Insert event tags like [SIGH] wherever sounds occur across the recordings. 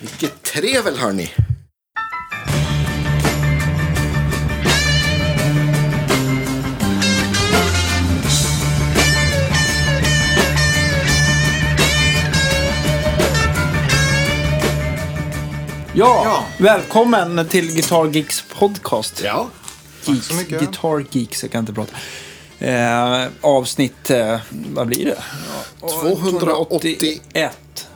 Vilket trevel hörni. Ja, Ja. välkommen till Guitar Geeks podcast. Ja. Tack så mycket. Guitar Geeks, jag kan inte prata. Eh, avsnitt, eh, vad blir det? 281 1.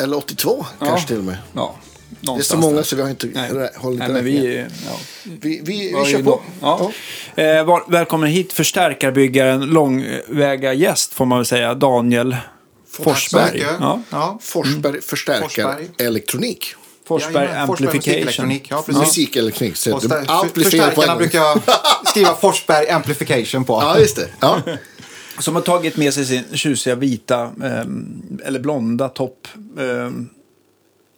Eller 82 kanske till och med. Ja, Det är så många där. så vi har inte Nej, hållit Nej men vi, ja. vi, vi, Ja, vi kör på. nå- Ja. Eh, var, välkommen hit förstärkarbyggaren, långväga gäst får man väl säga, Daniel Forsberg. Ja. Ja. Forsberg förstärkar Forsberg. elektronik. Forsberg Forsberg Amplification. musikelektronik, ja, precis. Musikelektronik. Så Förstärkarna brukar skriva Forsberg Amplification på. Ja, just det. Ja. [LAUGHS] Som har tagit med sig sin tjusiga vita, ehm, eller blonda topp. ehm,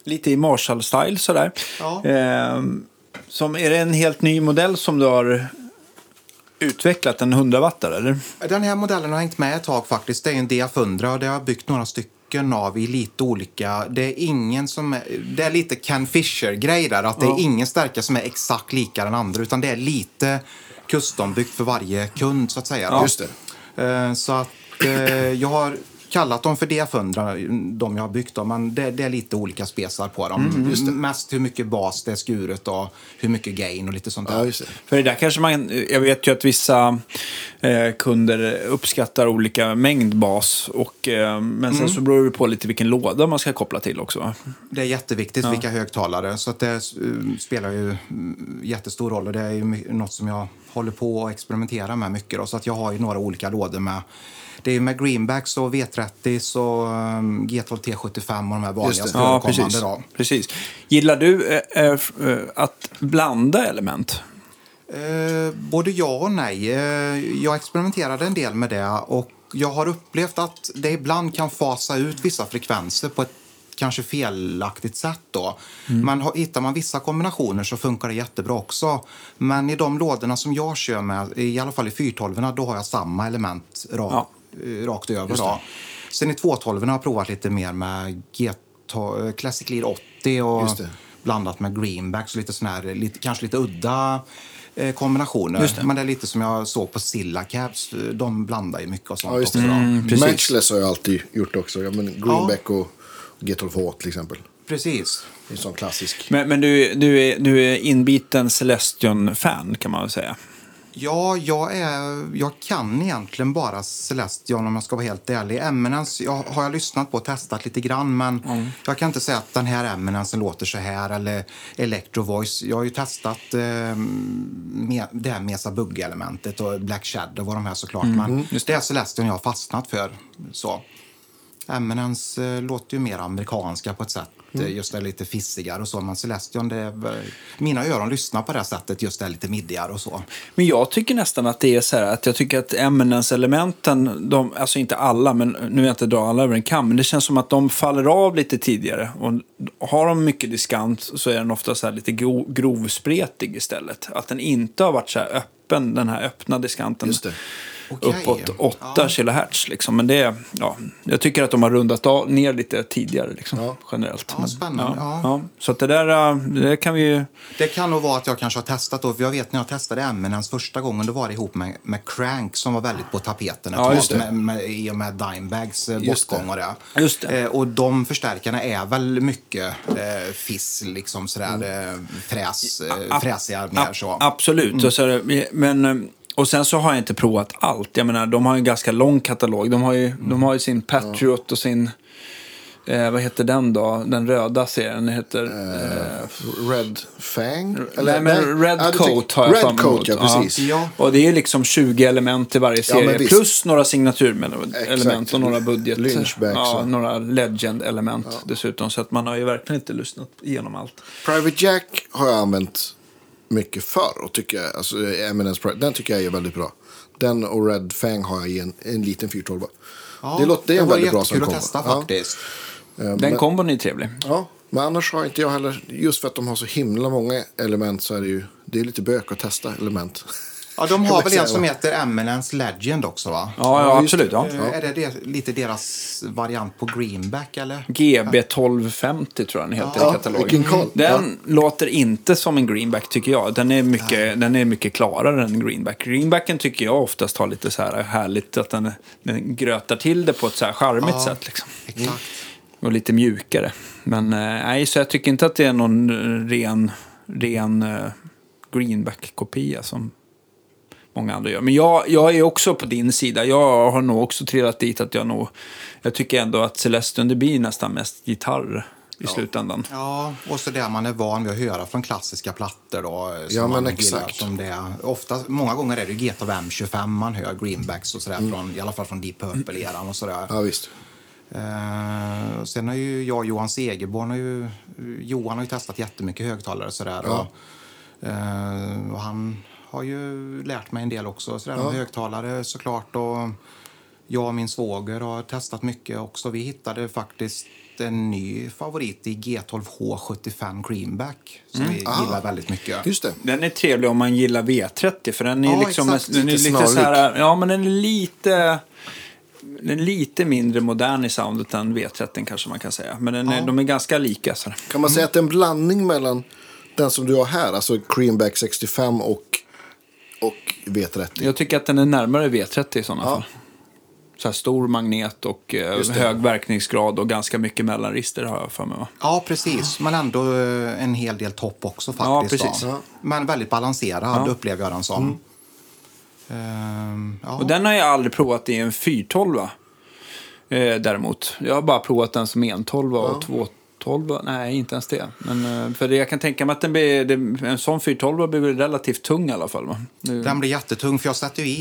lite i Marshall-style sådär. Ja. Ehm, som, är det en helt ny modell som du har utvecklat, en 100 wattare eller? Den här modellen har hängt med ett tag faktiskt. Det är en DF100 och det har jag byggt några stycken av i lite olika. Det är ingen som är, det är lite Ken Fisher-grej där. Att det är ingen stärka som är exakt lika den andra utan det är lite custombyggt för varje kund så att säga. Ja. Just det. Eh, Så att eh, jag har kallat dem för DF100, de jag har byggt. Då, men det, det är lite olika spesar på dem. Mest hur mycket bas det är skuret och hur mycket gain och lite sånt där. Ja, just det. För det där kanske man, jag vet ju att vissa eh, kunder uppskattar olika mängd bas. Och, eh, men sen så beror det på lite vilken låda man ska koppla till också. Det är jätteviktigt vilka högtalare. Så att det eh, spelar ju mm, jättestor roll. Och det är ju något som jag håller på att experimentera med mycket. Då. Så att jag har ju några olika lådor med det är med greenbacks och V30 och um, G12 T75 och de här det. Ja, precis. Då. precis. Gillar du eh, att blanda element? Eh, både ja och nej. Eh, jag experimenterade en del med det och jag har upplevt att det ibland kan fasa ut vissa frekvenser på ett kanske felaktigt sätt. Då. Men har- hittar man vissa kombinationer så funkar det jättebra också. Men i de lådorna som jag kör med, i alla fall i 412 då har jag samma element ra- Ja. eh, rakt över. Då. Sen i 212 har jag provat lite mer med G eh, Classic Lead 80 och blandat med greenbacks och lite sån här, lite, kanske lite udda eh, kombinationer. Det. Men det är lite som jag såg på Silla Cabs. De blandar ju mycket och sånt Ja, just det. också. då. precis. Matchless har jag alltid gjort också. Ja, men Greenback och G12H till exempel. Precis. Det är en sån klassisk. Men, men du, du, är, du är inbiten Celestion-fan kan man väl säga. Ja, jag, är, jag kan egentligen bara Celestion om jag ska vara helt ärlig. Eminence jag, har jag lyssnat på och testat lite grann men jag kan inte säga att den här Eminencen låter så här eller Electro Voice. Jag har ju testat eh, med, det här Mesa Bugg-elementet och Black Shadow och de här såklart. Men det är Celestion jag har fastnat för. Så. Eminence eh, låter ju mer amerikanska på ett sätt. Eh, Just det lite fissigare och så. Men Celestion, det mina öron lyssnar på det sättet. Just det lite middigare och så. Men jag tycker nästan att det är så här att jag tycker att eminence-elementen, de, alltså inte alla, men nu vill jag inte dra alla över en kam, men det känns som att de faller av lite tidigare. Och har de mycket diskant så är den ofta så lite gro, grovspretig istället. Att den inte har varit så här öppen, den här öppna diskanten. Just det. Okej. Uppåt 8 Ja. kilohertz liksom. Men det, ja, jag tycker att de har rundat av, ner lite tidigare liksom, Ja. generellt. Ja, spännande. Ja. Så att det där, äh, det kan vi ju... Det kan nog vara att jag kanske har testat då. För jag vet när jag testade Eminence första gången, då var det ihop med, med Crank som var väldigt på tapeten ett Ja, just. Med, med, I och med Dimebags eh, bortgång och det. Just det. Eh, och de förstärkarna är väl mycket eh, fiss, liksom sådär eh, fräs, eh, fräsiga mer så. Absolut. Och, så, är det- men, eh, och sen så har jag inte provat allt. Jag menar, de har ju en ganska lång katalog. De har ju, de har ju sin Patriot och sin... Eh, vad heter den då? Den röda serien. Den heter... Eh, Red Fang? nej, men Red Ja, du Coat har jag Red Coat, mot. ja precis. Ja. Och det är liksom 20 element i varje serie. visst. plus några signaturelement och några budget. Lynchbacks ja, och- några legend-element dessutom. Så att man har ju verkligen inte lyssnat igenom allt. Private Jack har jag använt mycket förr. Och tycker, jag- alltså, Eminence Private, den tycker jag är väldigt bra. Den och Red Fang har jag i en, en liten 412. Ja, det, låter, det är en väldigt bra sån att testa kombo. Ja. faktiskt. Den kombon är trevlig. Ja, men annars har inte jag heller, just för att de har så himla många element så är det ju, det är lite bök att testa element. [LAUGHS] Ja, de har väl en som heter Eminence Legend också va? Ja, ja absolut. Ja. Eh, Är det, det lite deras variant på Greenback eller? GB 1250 tror jag den heter i Ja, katalogen. vilken koll. Den låter inte som en greenback tycker jag. Den är, mycket, den är mycket klarare än greenback. Greenbacken tycker jag oftast har lite så här härligt att den, den grötar till det på ett så här charmigt Ja. sätt. Liksom. Exakt. Och lite mjukare. Men eh, nej, så jag tycker inte att det är någon eh, ren, ren greenback-kopia som många andra gör. Men jag, jag är också på din sida. Jag har nog också trillat dit att jag nog... Jag tycker ändå att Celeste Under blir nästan mest gitarr i slutändan. Ja, och så det man är van vid att höra från klassiska plattor då. eh, Som Ja, men man exakt. Som det. Ofta, många gånger är det ju GTV M25 man hör greenbacks och sådär, Mm. från, i alla fall från Deep Purple-eran och sådär. Ja, visst. Eh, sen har ju jag och Johan Segerborn, har ju, Johan har ju testat jättemycket högtalare sådär. Ja. Och, eh, och han har ju lärt mig en del också sådär, om högtalare såklart. Och jag och min svåger har testat mycket också. Vi hittade faktiskt en ny favorit i G12H75 Greenback som vi gillar väldigt mycket. Mm. Ah. Just det. Den är trevlig om man gillar V30 för den är Ja, liksom exakt. den är Lite lite så här, ja men den är lite den är lite mindre modern i soundet än V30 kanske man kan säga. Men den är, Ja. de är ganska lika. Så. Kan man säga att det är en blandning mellan den som du har här, alltså Creamback 65 och, och V30? Jag tycker att den är närmare V30 i sådana Ja. fall. Så här stor magnet och eh, hög verkningsgrad och ganska mycket mellanrister har jag för mig. Va? Ja, precis. Men ändå eh, en hel del topp också Ja, faktiskt. precis. då. Ja. Men väldigt balanserad Ja. upplever jag den som. Ehm, ja. Och den har jag aldrig provat i en 412 eh, däremot. Jag har bara provat den som 112 och 212. Nej, inte ens det. Men, eh, för jag kan tänka mig att den blir, en sån 412 blir relativt tung i alla fall. Va? Den blir jättetung, för jag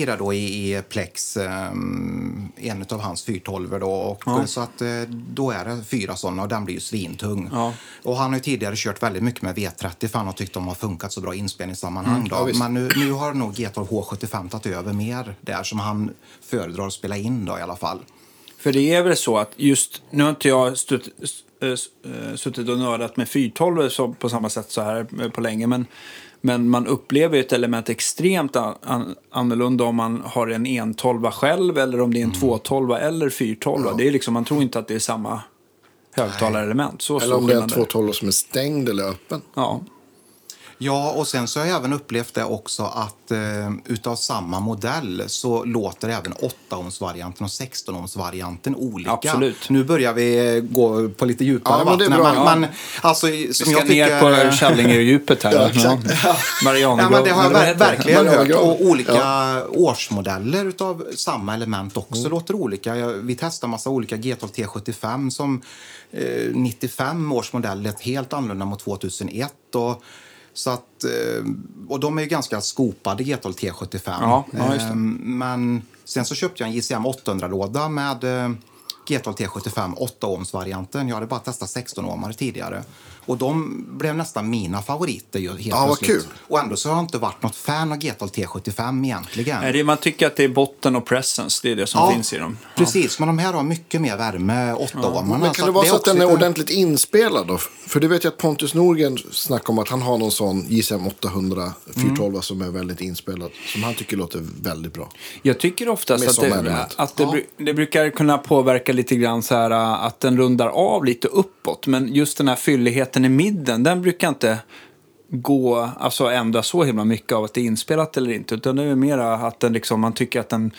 det då i, i Plex, ehm, en av hans 412 då. Och, Ja. Så att eh, då är det fyra sådana och den blir ju svintung. Ja. Och han har tidigare kört väldigt mycket med V30 för han har tyckt de har funkat så bra i inspelningssammanhang. då. Ja. Men nu, nu har nog G12H75 tagit över mer där som han föredrar att spela in då i alla fall. För det är väl så att just, nu har inte jag stutt, äh, suttit och nördat med 412 så, på samma sätt så här eh, på länge, men, men man upplever ju ett element extremt an, an, annorlunda om man har en 112 själv eller om det är en 212 eller 412. Det är liksom, man tror inte att det är samma högtalarelement. Så Eller om det är en skillnad är det. 212 som är stängd eller öppen. Ja. Ja, och sen så har jag även upplevt det också att eh, utav samma modell så låter även 8-ohms-varianten och 16-ohms-varianten olika. Absolut. Nu börjar vi eh, gå på lite djupare Ja, men det är vatten. här, bra. Men, men, alltså, som Vi ska jag ner tycker, på Källingeredjupet här. [LAUGHS] Ja, exakt. Ja, men det har jag ver- verkligen hört. Och olika årsmodeller utav samma element också Mm. låter olika. Jag- Vi testar massa olika G12 T75 som eh, 95 års modell lät helt annorlunda mot 2001. Och, så att, eh, och de är ju ganska skopade G12 T75. Ja, ja, just det. Eh, men sen så köpte jag en JCM 800-låda med eh, G12 T75 8-ohms-varianten. Jag hade bara testat 16-ohmare tidigare. Och de blev nästan mina favoriter ju helt Ja, vad kul. Och ändå så har jag inte varit något fan av G12 T75 egentligen. Nej, det man tycker att det är botten och presence, det är det som Ja, finns i dem. Ja. Precis, men de här har mycket mer värme, 8-ohmarna. Men kan det vara så att den är ordentligt inspelad då? För det vet jag att Pontus Norgren snackar om att han har någon sån JSM 800 412 som är väldigt inspelad. Som han tycker låter väldigt bra. Jag tycker oftast att, det, att det, Ja. bru- det brukar kunna påverka lite grann så här äh, att den rundar av lite uppåt. Men just den här fylligheten i midden, den brukar inte gå, alltså ändra så himla mycket av att det är inspelat eller inte. Utan det är mer att den liksom, man tycker att den,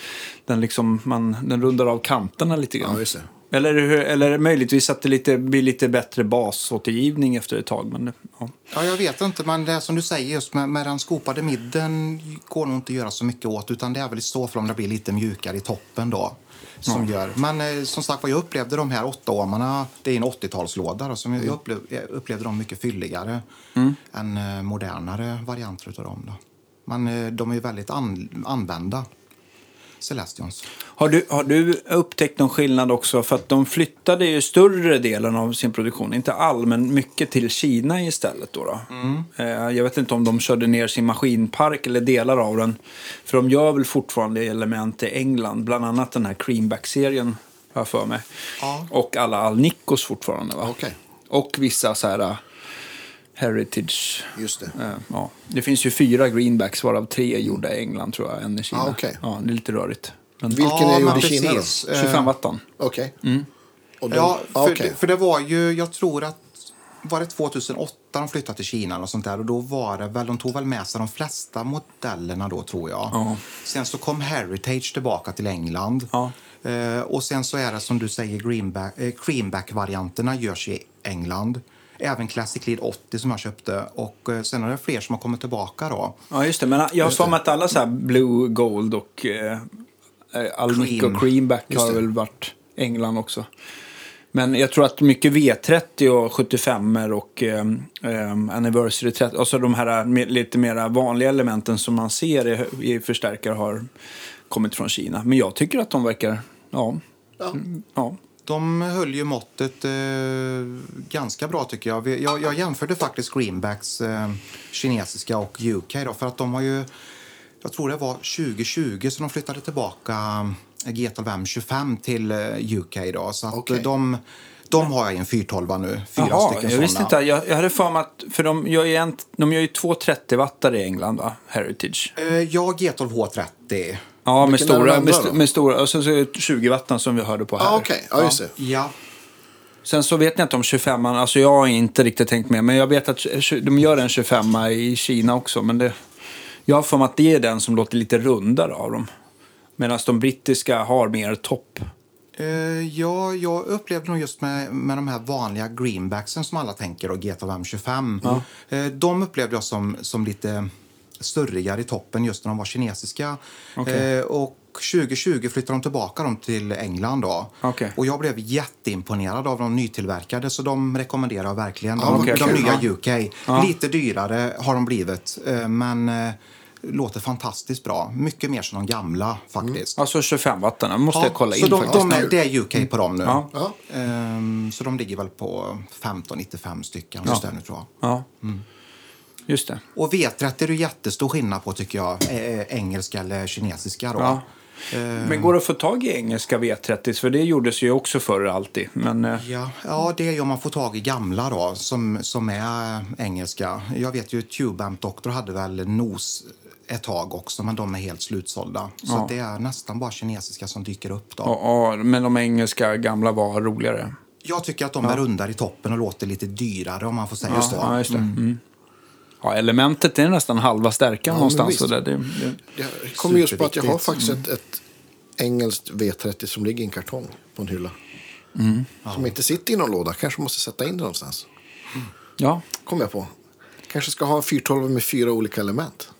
den, liksom, man, den rundar av kanterna lite grann. Ja. Eller, eller möjligtvis att det lite, blir lite bättre basåtergivning efter ett tag. Men, ja. Ja, jag vet inte, men det som du säger, just med, med den skopade midden går nog inte att göra så mycket åt, utan det är väl i så fall om det blir lite mjukare i toppen då. Som gör. Men eh, som sagt vad jag upplevde de här åtta åmarna, det är en 80-talslåda, då, som jag, jag, upplevde, jag upplevde dem mycket fylligare än eh, modernare varianter utav dem. Då. Men eh, de är väldigt an, använda, Celestions. Har du, har du upptäckt någon skillnad också? För att de flyttade ju större delen av sin produktion, inte all, men mycket till Kina istället. Då, då. Eh, Jag vet inte om de körde ner sin maskinpark eller delar av den. För de gör väl fortfarande element i England, bland annat den här Creamback-serien, har jag för mig. Ja. Och alla Alnicos fortfarande, va? Okej. Och vissa så här... Heritage. Just det. Eh, ja. Det finns ju fyra greenbacks varav tre är gjorda i England tror jag, en i Kina. Ah, okej. Ja, det är lite rörigt. Men Vilken Ja, är gjord i Kina då? precis. Eh, 25 wattan. Okej. Och de- Ja, ah, för, okej. för det var ju, jag tror att var det 2008 de flyttade till Kina och sånt där och då var det väl, de tog väl med sig de flesta modellerna då tror jag. Ja. Sen så kom Heritage tillbaka till England. Ja. Eh, och sen så är det som du säger, greenback, eh, creamback-varianterna görs i England. Även Classic Lead 80 som jag köpte och eh, sen är det fler som har kommit tillbaka då. Ja, just det. Men jag har för mig att alla så här Blue, Gold och eh, eh, Alnico Cream. Creamback Just har det. väl varit England också. Men jag tror att mycket V30 och 75 och eh, eh, Anniversary 30, alltså de här lite mer vanliga elementen som man ser i, i förstärkare har kommit från Kina. Men jag tycker att de verkar, ja, Ja. ja. De höll ju måttet eh, ganska bra tycker jag. Jag, jag jämförde faktiskt Greenbacks eh, kinesiska och UK då, för att de har ju, jag tror det var 2020 som de flyttade tillbaka eh, G12 M25 till eh, UK då. Så att eh, de, de har jag i en 412 nu, fyra Jaha, stycken jag visste såna. inte. Jag, jag hade för mig att, för de gör ju, en, de gör ju två 30-wattare i England, va? Heritage. Eh, ja, G12 H30. Ja, med Vilken är stora, med, st- då? med stora, och så, så är det 20 wattan som vi hörde på här. Ah, Okej, ja just det. Ja, Sen så vet jag inte om 25 alltså jag har inte riktigt tänkt med, men jag vet att tj- de gör en 25 i Kina också, men det, jag har för mig att det är den som låter lite rundare av dem. Medan de brittiska har mer topp. Eh, ja, jag upplevde nog just med, med de här vanliga greenbacksen som alla tänker, och G12 M25. Eh, de upplevde jag som, som lite störrigare i toppen just när de var kinesiska. Okej. Eh, och 2020 flyttade de tillbaka dem till England. Då. Okej. Och jag blev jätteimponerad av de nytillverkade, så de rekommenderar jag verkligen. Ja, De, okej, de nya UK. Lite dyrare har de blivit, eh, men eh, låter fantastiskt bra. Mycket mer som de gamla faktiskt. Alltså 25 wattarna, måste jag kolla så in de, faktiskt. de är, det är UK på dem nu. Ja. Ja. Ehm, så de ligger väl på 15-95 stycken just där nu tror jag. Ja, just det. Och V30 är det jättestor skillnad på tycker jag. Eh, engelska eller kinesiska då. Ja. Men går det att få tag i engelska V30? För det gjordes ju också förr alltid. Men, eh, Ja, ja, det är ju om man får tag i gamla då, som, som är engelska. Jag vet ju Tube Amp Doctor hade väl NOS ett tag också, men de är helt slutsålda. Så Ja. att det är nästan bara kinesiska som dyker upp då. ja, ja, men de engelska gamla var roligare. Jag tycker att de är rundare i toppen och låter lite dyrare om man får säga så. Ja, just det. Mm. Ja, elementet är nästan halva stärkan men någonstans. Så där. Det, det, Jag kommer just på att jag har faktiskt ett, ett engelskt V30 som ligger i en kartong på en hylla. Som inte sitter i någon låda. Kanske måste sätta in det någonstans. ja, Kommer jag på. Kanske ska ha en 412 med fyra olika element.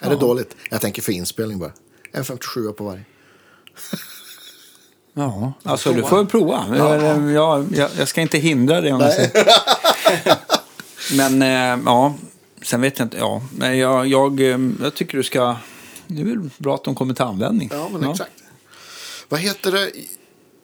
Är det dåligt? Jag tänker för inspelning bara. En 57 på varje. ja. Alltså, du får prova. Ja. Ja, jag, jag ska inte hindra dig om jag säger. [LAUGHS] Men eh, ja, sen vet jag inte. Ja, men jag, jag, eh, jag tycker du ska... Det är väl bra att de kommer till användning. Ja, men exakt. Vad heter det?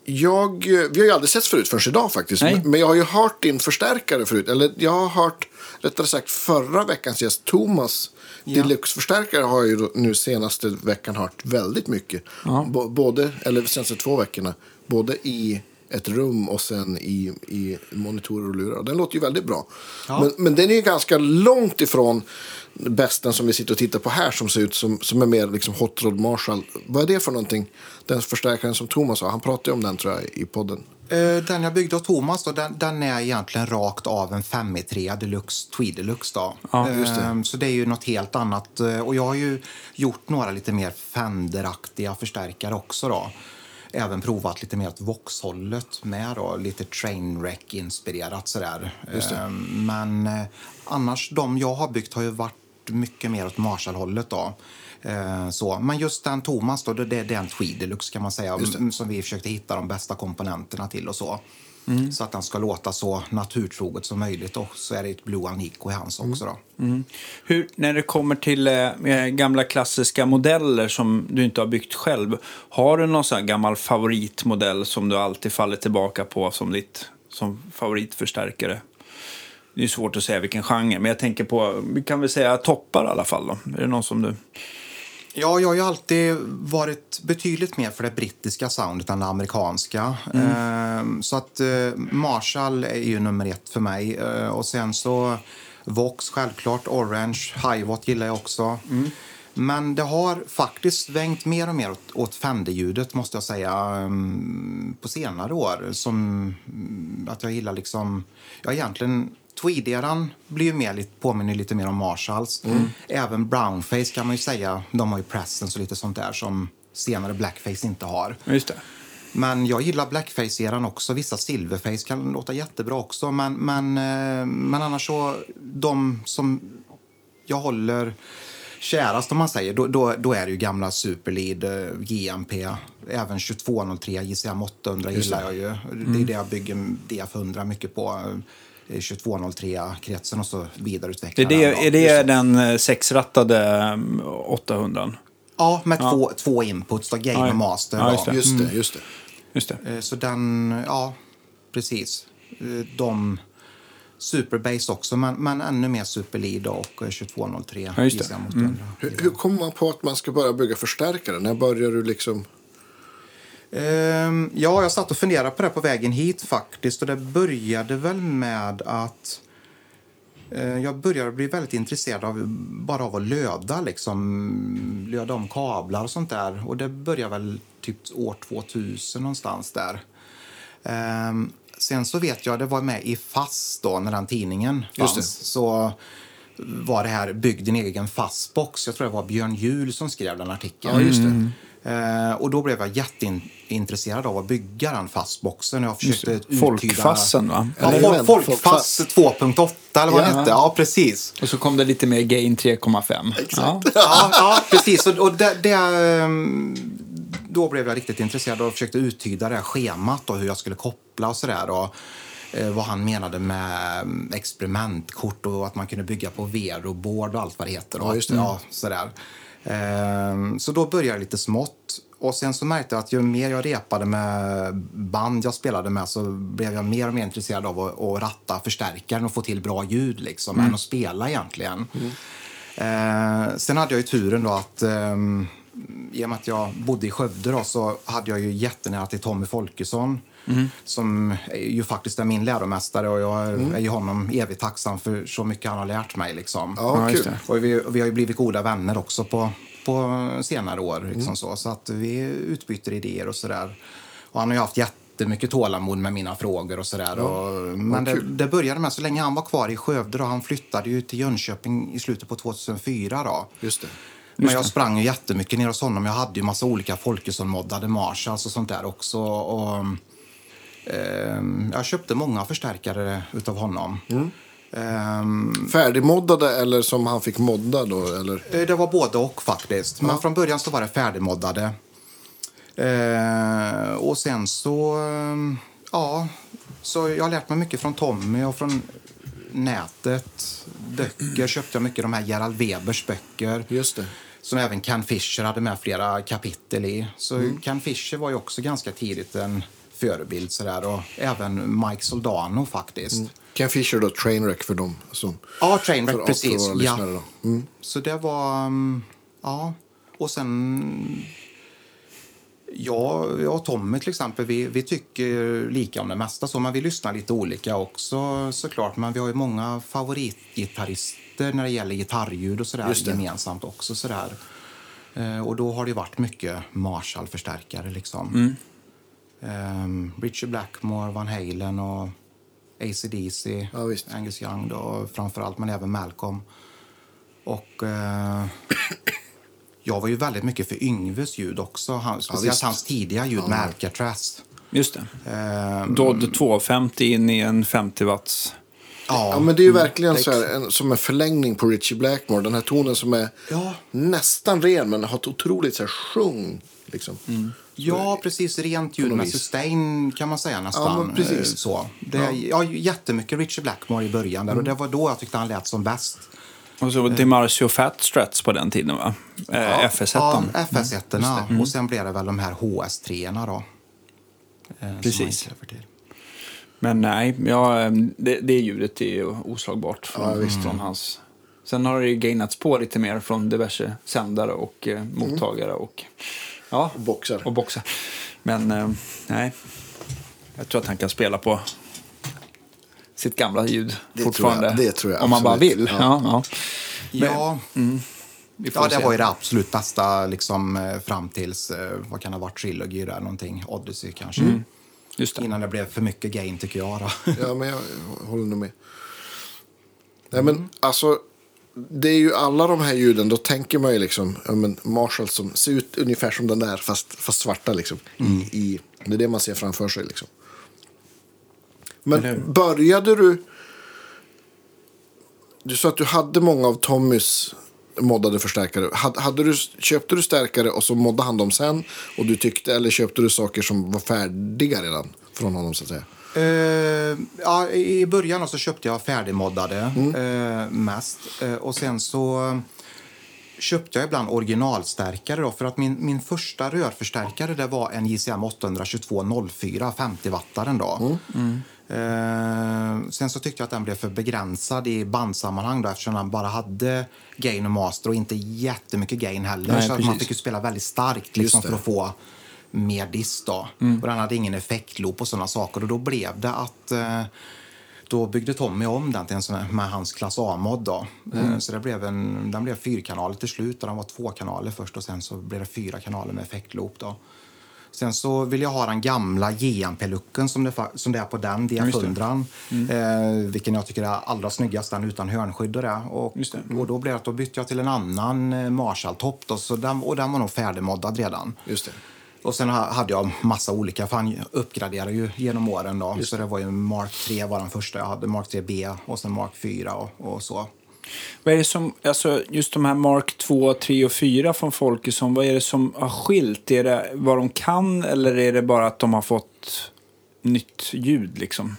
Jag, vi har ju aldrig setts förut förrän idag faktiskt. Nej. Men jag har ju hört din förstärkare förut. Eller jag har hört, rättare sagt förra veckans gäst Thomas. Ja. Deluxe-förstärkare har jag ju nu senaste veckan hört väldigt mycket. B- både, eller senaste två veckorna. Både i ett rum och sen i, i monitorer och lurar. Den låter ju väldigt bra. Ja. Men, men den är ju ganska långt ifrån bästen som vi sitter och tittar på här som ser ut som, som är mer liksom Hot Rod Marshall. Vad är det för någonting? Den förstärkaren som Thomas har. Han pratade ju om den tror jag i podden. Eh, Den jag byggde åt Thomas då, den, den är egentligen rakt av en 5 i 3 Deluxe Tweed Deluxe. Då. Ja, det. Ehm, Så det är ju något helt annat. Eh, Och jag har ju gjort några lite mer Fender-aktiga förstärkare också. Då. Även provat lite mer åt Vox-hållet med då, lite Trainwreck-inspirerat sådär. Ehm, Men eh, annars, de jag har byggt har ju varit mycket mer åt Marshall-hållet då. Eh, Så. Men just den Thomas då, det det är den Tweed Deluxe kan man säga. Som vi försökte hitta de bästa komponenterna till och så. Så att den ska låta så naturtroget som möjligt. Och så är det ett Blue Alnico i hans också då. Hur, när det kommer till eh, gamla klassiska modeller som du inte har byggt själv, har du någon sån gammal favoritmodell som du alltid faller tillbaka på som ditt som favoritförstärkare? Det är svårt att säga vilken genre, men jag tänker på, vi kan väl säga toppar i alla fall då. Är det någon som du... Ja, jag har ju alltid varit betydligt mer för det brittiska soundet än det amerikanska. Ehm, så att eh, Marshall är ju nummer ett för mig. Eh, och sen så Vox, självklart. Orange, Hiwatt gillar jag också. Men det har faktiskt svängt mer och mer åt, åt Fender-ljudet måste jag säga ehm, på senare år. Som mm, att jag gillar liksom, ja egentligen Tweed-eran blir ju mer, påminner lite mer om Marshalls. Även Brownface kan man ju säga, de har ju presence och lite sånt där som senare Blackface inte har. Just det. Men jag gillar blackface-eran också. Vissa silverface kan låta jättebra också. Men, men, eh, men annars så, de som jag håller kärast om man säger, då, då, då är det ju gamla Superlead, eh, GMP, även 2203, JCM 800 gillar jag ju. Det är det jag bygger DF100 mycket på. Eh, 2203-kretsen och så Det vidareutveckla är, det, den är det den eh, sexrattade mm, 800? Ja, med Två, två inputs, då, gain Ja, ja. och master. Ja, då. just det. Just det, just det. Just det. Eh, Så den, ja, precis. Eh, De Superbase också, men, men ännu mer Superlead och eh, 2203 Ja, just det. JCM 800. Hur, hur kommer man på att man ska börja bygga förstärkare? När börjar du liksom... Ehm, ja, jag satt och funderade på det på vägen hit faktiskt. Och det började väl med att eh, jag började bli väldigt intresserad av bara av att löda, liksom, löda om kablar och sånt där. Och det började väl typ år 2000 någonstans där. Ehm, sen så vet jag, det var med i FASS då, när den tidningen Just fanns. det. Så var det här Bygg din egen fastbox. Jag tror det var Björn Juhl som skrev den artikeln. Ja, just det. Eh, och då blev jag jätteintresserad av att bygga den fastboxen. Jag försökte uttyda... Folkfassen, va? Ja, folk, Folkfass 2.8 eller vad Ja. det hette. Ja, precis. Och så kom det lite mer gain 3,5. Ja. Ja, ja precis. Och, och det, det, ehm, då blev jag riktigt intresserad och försökte uttyda det här schemat och hur jag skulle koppla och sådär. Och, eh, vad han menade med mm, experimentkort och att man kunde bygga på Vero-board och allt vad det heter. Ja, just det. Ja, sådär. Ehm, så då började jag lite smått. Och sen så märkte jag att ju mer jag repade med band jag spelade med så blev jag mer och mer intresserad av att, att ratta förstärkaren och få till bra ljud liksom, än att spela egentligen. Eh, sen hade jag ju turen då att ehm, i och med att jag bodde i Skövde då, så hade jag ju jättenära till Tommy Folkesson som är ju faktiskt är min läromästare och jag är ju honom evigt tacksam för så mycket han har lärt mig. Liksom. Ja, Ja. Och vi, vi har ju blivit goda vänner också på, på senare år. Liksom så, så att vi utbyter idéer och sådär. Och han har ju haft jättemycket tålamod med mina frågor och sådär. och, men det, det började med så länge han var kvar i Skövde. Då, han flyttade ju till Jönköping i slutet på 2004. Då. Just det. Men jag sprang ju jättemycket ner hos honom. Jag hade ju massa olika Folkesson-moddade Marshalls och sånt där också. Och, jag köpte många förstärkare utav honom. Ehm, Färdigmoddade eller som han fick modda då? Eller? Eh, Det var både och faktiskt. Men från början så var det färdigmoddade. Eh, och sen så, ja, så jag har lärt mig mycket från Tommy och från nätet. Böcker köpte jag mycket, de här Gerald Webers böcker. Just det. Som även Ken Fisher hade med flera kapitel i. Så Ken Fisher var ju också ganska tidigt en förebild sådär. Och även Mike Soldano faktiskt. Ken Fisher då, Trainwreck för dem som... Ja, Trainwreck, för, precis. våra Ja. då. Mm. Så det var... mm, Ja. Och sen... Jag, jag och Tommy till exempel, vi, vi tycker lika om det mesta. Så, men vi lyssnar lite olika också såklart. Men vi har ju många favoritgitarrister när det gäller gitarrljud och sådär gemensamt också. Sådär. Eh, och då har det varit mycket Marshall-förstärkare liksom. Ehm, Richard Blackmore, Van Halen och AC/DC, Ja, visst. Angus Young då, framförallt, men även Malcolm. Och eh, [COUGHS] jag var ju väldigt mycket för Yngves ljud också. Han, speciellt visst. hans tidiga ljud med Alcatraz. Just det. Ehm, Dodd 250 in i en 50 watts. ja, Ja, men det är ju verkligen så här, en, som en förlängning på Richie Blackmore. Den här tonen som är Ja. nästan ren men har ett otroligt så här sjung. Liksom. Ja, precis. Rent ljud med sustain kan man säga nästan. Ja, precis. Eh, Så. Det, ja. Ja. jättemycket Richard Blackmore i början där, och det var då jag tyckte han lät som bäst. Och så var Fat Struts på den tiden, va? Eh, FS1. Ja, FS1. Och sen blev det väl de här HS3 då. Eh, Precis. Men nej, ja, det, det ljudet är ju oslagbart från, Ja, visst. från hans Sen har det ju gainats på lite mer från diverse sändare och eh, mottagare och, ja, Och boxar. och boxar. Men eh, nej, jag tror att han kan spela på sitt gamla ljud Det fortfarande. tror jag- det tror jag Om man bara vill. Ja. Ja. Ja. Ja, Vi får ja, det se. var ju det absolut bästa liksom, eh, fram tills, eh, vad kan det ha varit, Trilogy där någonting, Odyssey kanske. Just det. Innan det blev för mycket gain tycker jag. Då. Ja, men jag håller nog med. Nej, men alltså. Det är ju alla de här ljuden, då tänker man ju liksom, ja, men Marshall som ser ut ungefär som den där, fast, fast svarta liksom. I, i, det är det man ser framför sig liksom. Men började du... Du sa att du hade många av Tommys moddade förstärkare. Hade, hade du, köpte du stärkare och så moddade han dem sen? Och du tyckte, eller köpte du saker som var färdiga redan från honom så att säga? Eh, ja, I början så köpte jag färdigmoddade eh, mest. Eh, och sen så köpte jag ibland originalstärkare. Då, för att min, min första rörförstärkare det var en JCM 82204, 50-wattaren. Då. Eh, sen så tyckte jag att den blev för begränsad i bandsammanhang då, eftersom den bara hade gain och master och inte jättemycket gain heller. Nej, så att man fick ju spela väldigt starkt liksom, för att få mer dist. Då. Och den hade ingen effektloop och sådana saker. Och då blev det att eh, då byggde Tommy om den till en sån med hans klass A-mod. Då. Eh, Så det blev en, den blev fyrkanalig till slut. Den var två kanaler först och sen så blev det fyra kanaler med effektloop. Då. Sen så vill jag ha den gamla JMP-looken som det, som det är på den DF100. Eh, vilken jag tycker är allra snyggast, den utan hörnskydd och det. Och, det. och då blev det att då bytte jag till en annan eh, Marshall-topp. då, Så den, och den var nog färdigmoddad redan. Just det. Och sen ha- hade jag massa olika, för han uppgraderade ju genom åren. Då. Så det var ju Mark 3 var den första jag hade, Mark 3B och sen Mark 4 och, och så. Vad är det som, alltså just de här Mark 2, 3 och 4 från Folkesson, vad är det som har skilt? Är det vad de kan eller är det bara att de har fått nytt ljud liksom?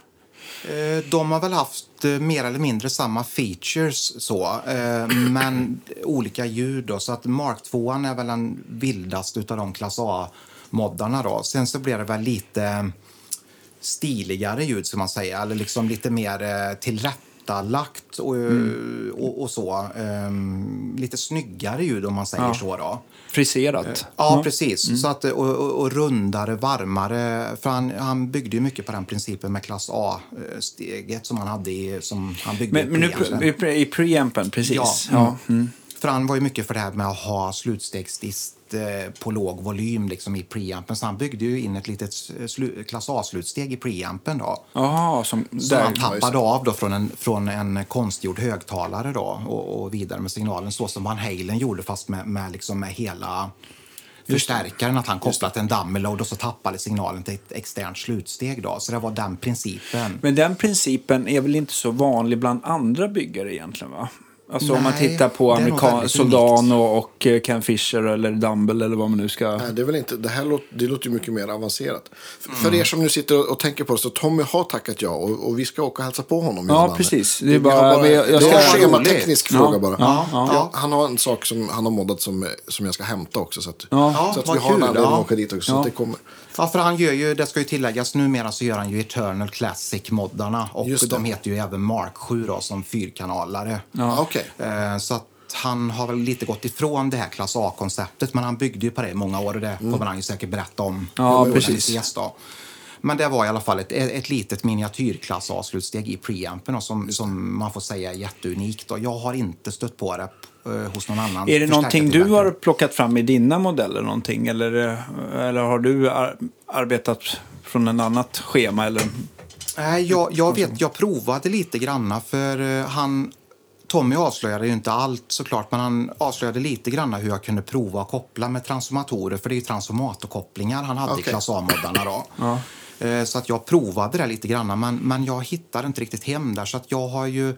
Eh, de har väl haft eh, mer eller mindre samma features så, eh, [CLEARS THROAT] men olika ljud då. Så att Mark 2 är väl den vildaste av de klass A-moddarna då. Sen så blir det väl lite stiligare ljud som man säger, eller liksom lite mer tillrätt tillrättalagt och, och, och så. Ehm, lite snyggare ljud om man säger Ja. så då. Friserat? Ja, precis. Så att, och, och, och rundare, varmare. För han, han byggde ju mycket på den principen med klass A-steget som han hade i, som han byggde Men, men nu, i preampen. i, pre- i preampen, precis. Ja. Ja. Mm. För han var ju mycket för det här med att ha slutstegsdist eh, på låg volym liksom i preampen. Så han byggde ju in ett litet klass A-slutsteg i preampen då. Jaha, som, Som där. han tappade av då från en, från en konstgjord högtalare då och, och vidare med signalen så som Van Halen gjorde fast med, med, liksom med hela förstärkaren. Att han kopplat en dummy-load och så tappade signalen till ett externt slutsteg. Då. Så det var den principen. Men den principen är väl inte så vanlig bland andra byggare egentligen va? Alltså om man Nej, tittar på Soldano och eh, Ken Fisher eller Dumble eller vad man nu ska... Nej, det, är väl inte, det här låter, det låter ju mycket mer avancerat. För, för er som nu sitter och, tänker på det, så Tommy har tackat ja och, och vi ska åka och hälsa på honom. Ja, precis. Det är bara- bara, jag- jag det är ska- en schemateknisk Ja, fråga bara. ja, ja. Ja, han har en sak som han har moddat som, som jag ska hämta också. Så att, Ja. så att vi har en kul, anledning ja. att åka dit också. Så det kommer. Ja, för han gör ju, det ska ju tilläggas, numera så gör han ju Eternal Classic-moddarna. Och de heter ju även Mark 7 då, som fyrkanalare. Ja. Okej. Eh, Så att han har väl lite gått ifrån det här klass A-konceptet, men han byggde ju på det i många år och det kommer han ju säkert berätta om. Mm. Ja, precis. ses Då. Men det var i alla fall ett, ett litet miniatyrklass A-slutsteg i preampen som, som man får säga är jätteunikt. Och jag har inte stött på det eh, hos någon annan. Är det någonting du har plockat fram i dina modeller någonting? Eller, eh, eller har du ar arbetat från en annat schema? Eller? Nej, jag, jag vet, jag provade lite granna för han Tommy avslöjade ju inte allt såklart, men han avslöjade lite grann hur jag kunde prova att koppla med transformatorer, för det är ju transformatorkopplingar han hade i Okej. klass A-moddarna då. [LAUGHS] Eh, Så att jag provade det lite grann, men, men jag hittade inte riktigt hem där, så att jag har ju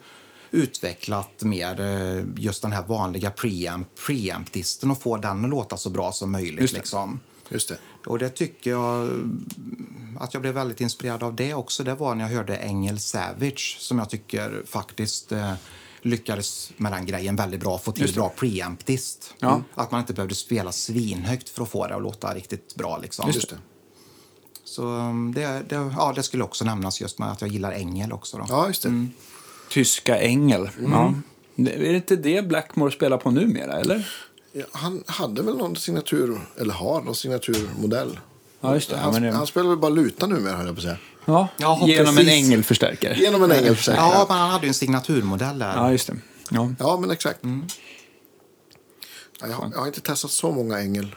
utvecklat mer eh, just den här vanliga preamp, preamp-disten och få den att låta så bra som möjligt. Just det. Liksom. Just det. Och det tycker jag att jag blev väldigt inspirerad av det också. Det var när jag hörde Engel Savage som jag tycker faktiskt eh, lyckades med den grejen väldigt bra. Få till bra preamptist. Ja. Att man inte behövde spela svinhögt för att få det att låta riktigt bra. Liksom. Just det. Så um, det, det, ja, det skulle också nämnas just med att jag gillar Engel också. Då. Ja, just det. Tyska ängel. Ja. Det- Är det inte det Blackmore spelar på numera, eller? Ja, han hade väl någon signatur, eller har någon signaturmodell. Ja, just det. Ja, Han, men det- han spelar väl bara luta numera, höll jag på att säga. Ja, Ja, genom precis. en ängelförstärkare. Genom en engelförsäkring. Ja, Ja. men han hade ju en signaturmodell där. Ja, just det. Ja. ja, men exakt. Mm. Ja, jag, har, jag har inte testat så många ängel.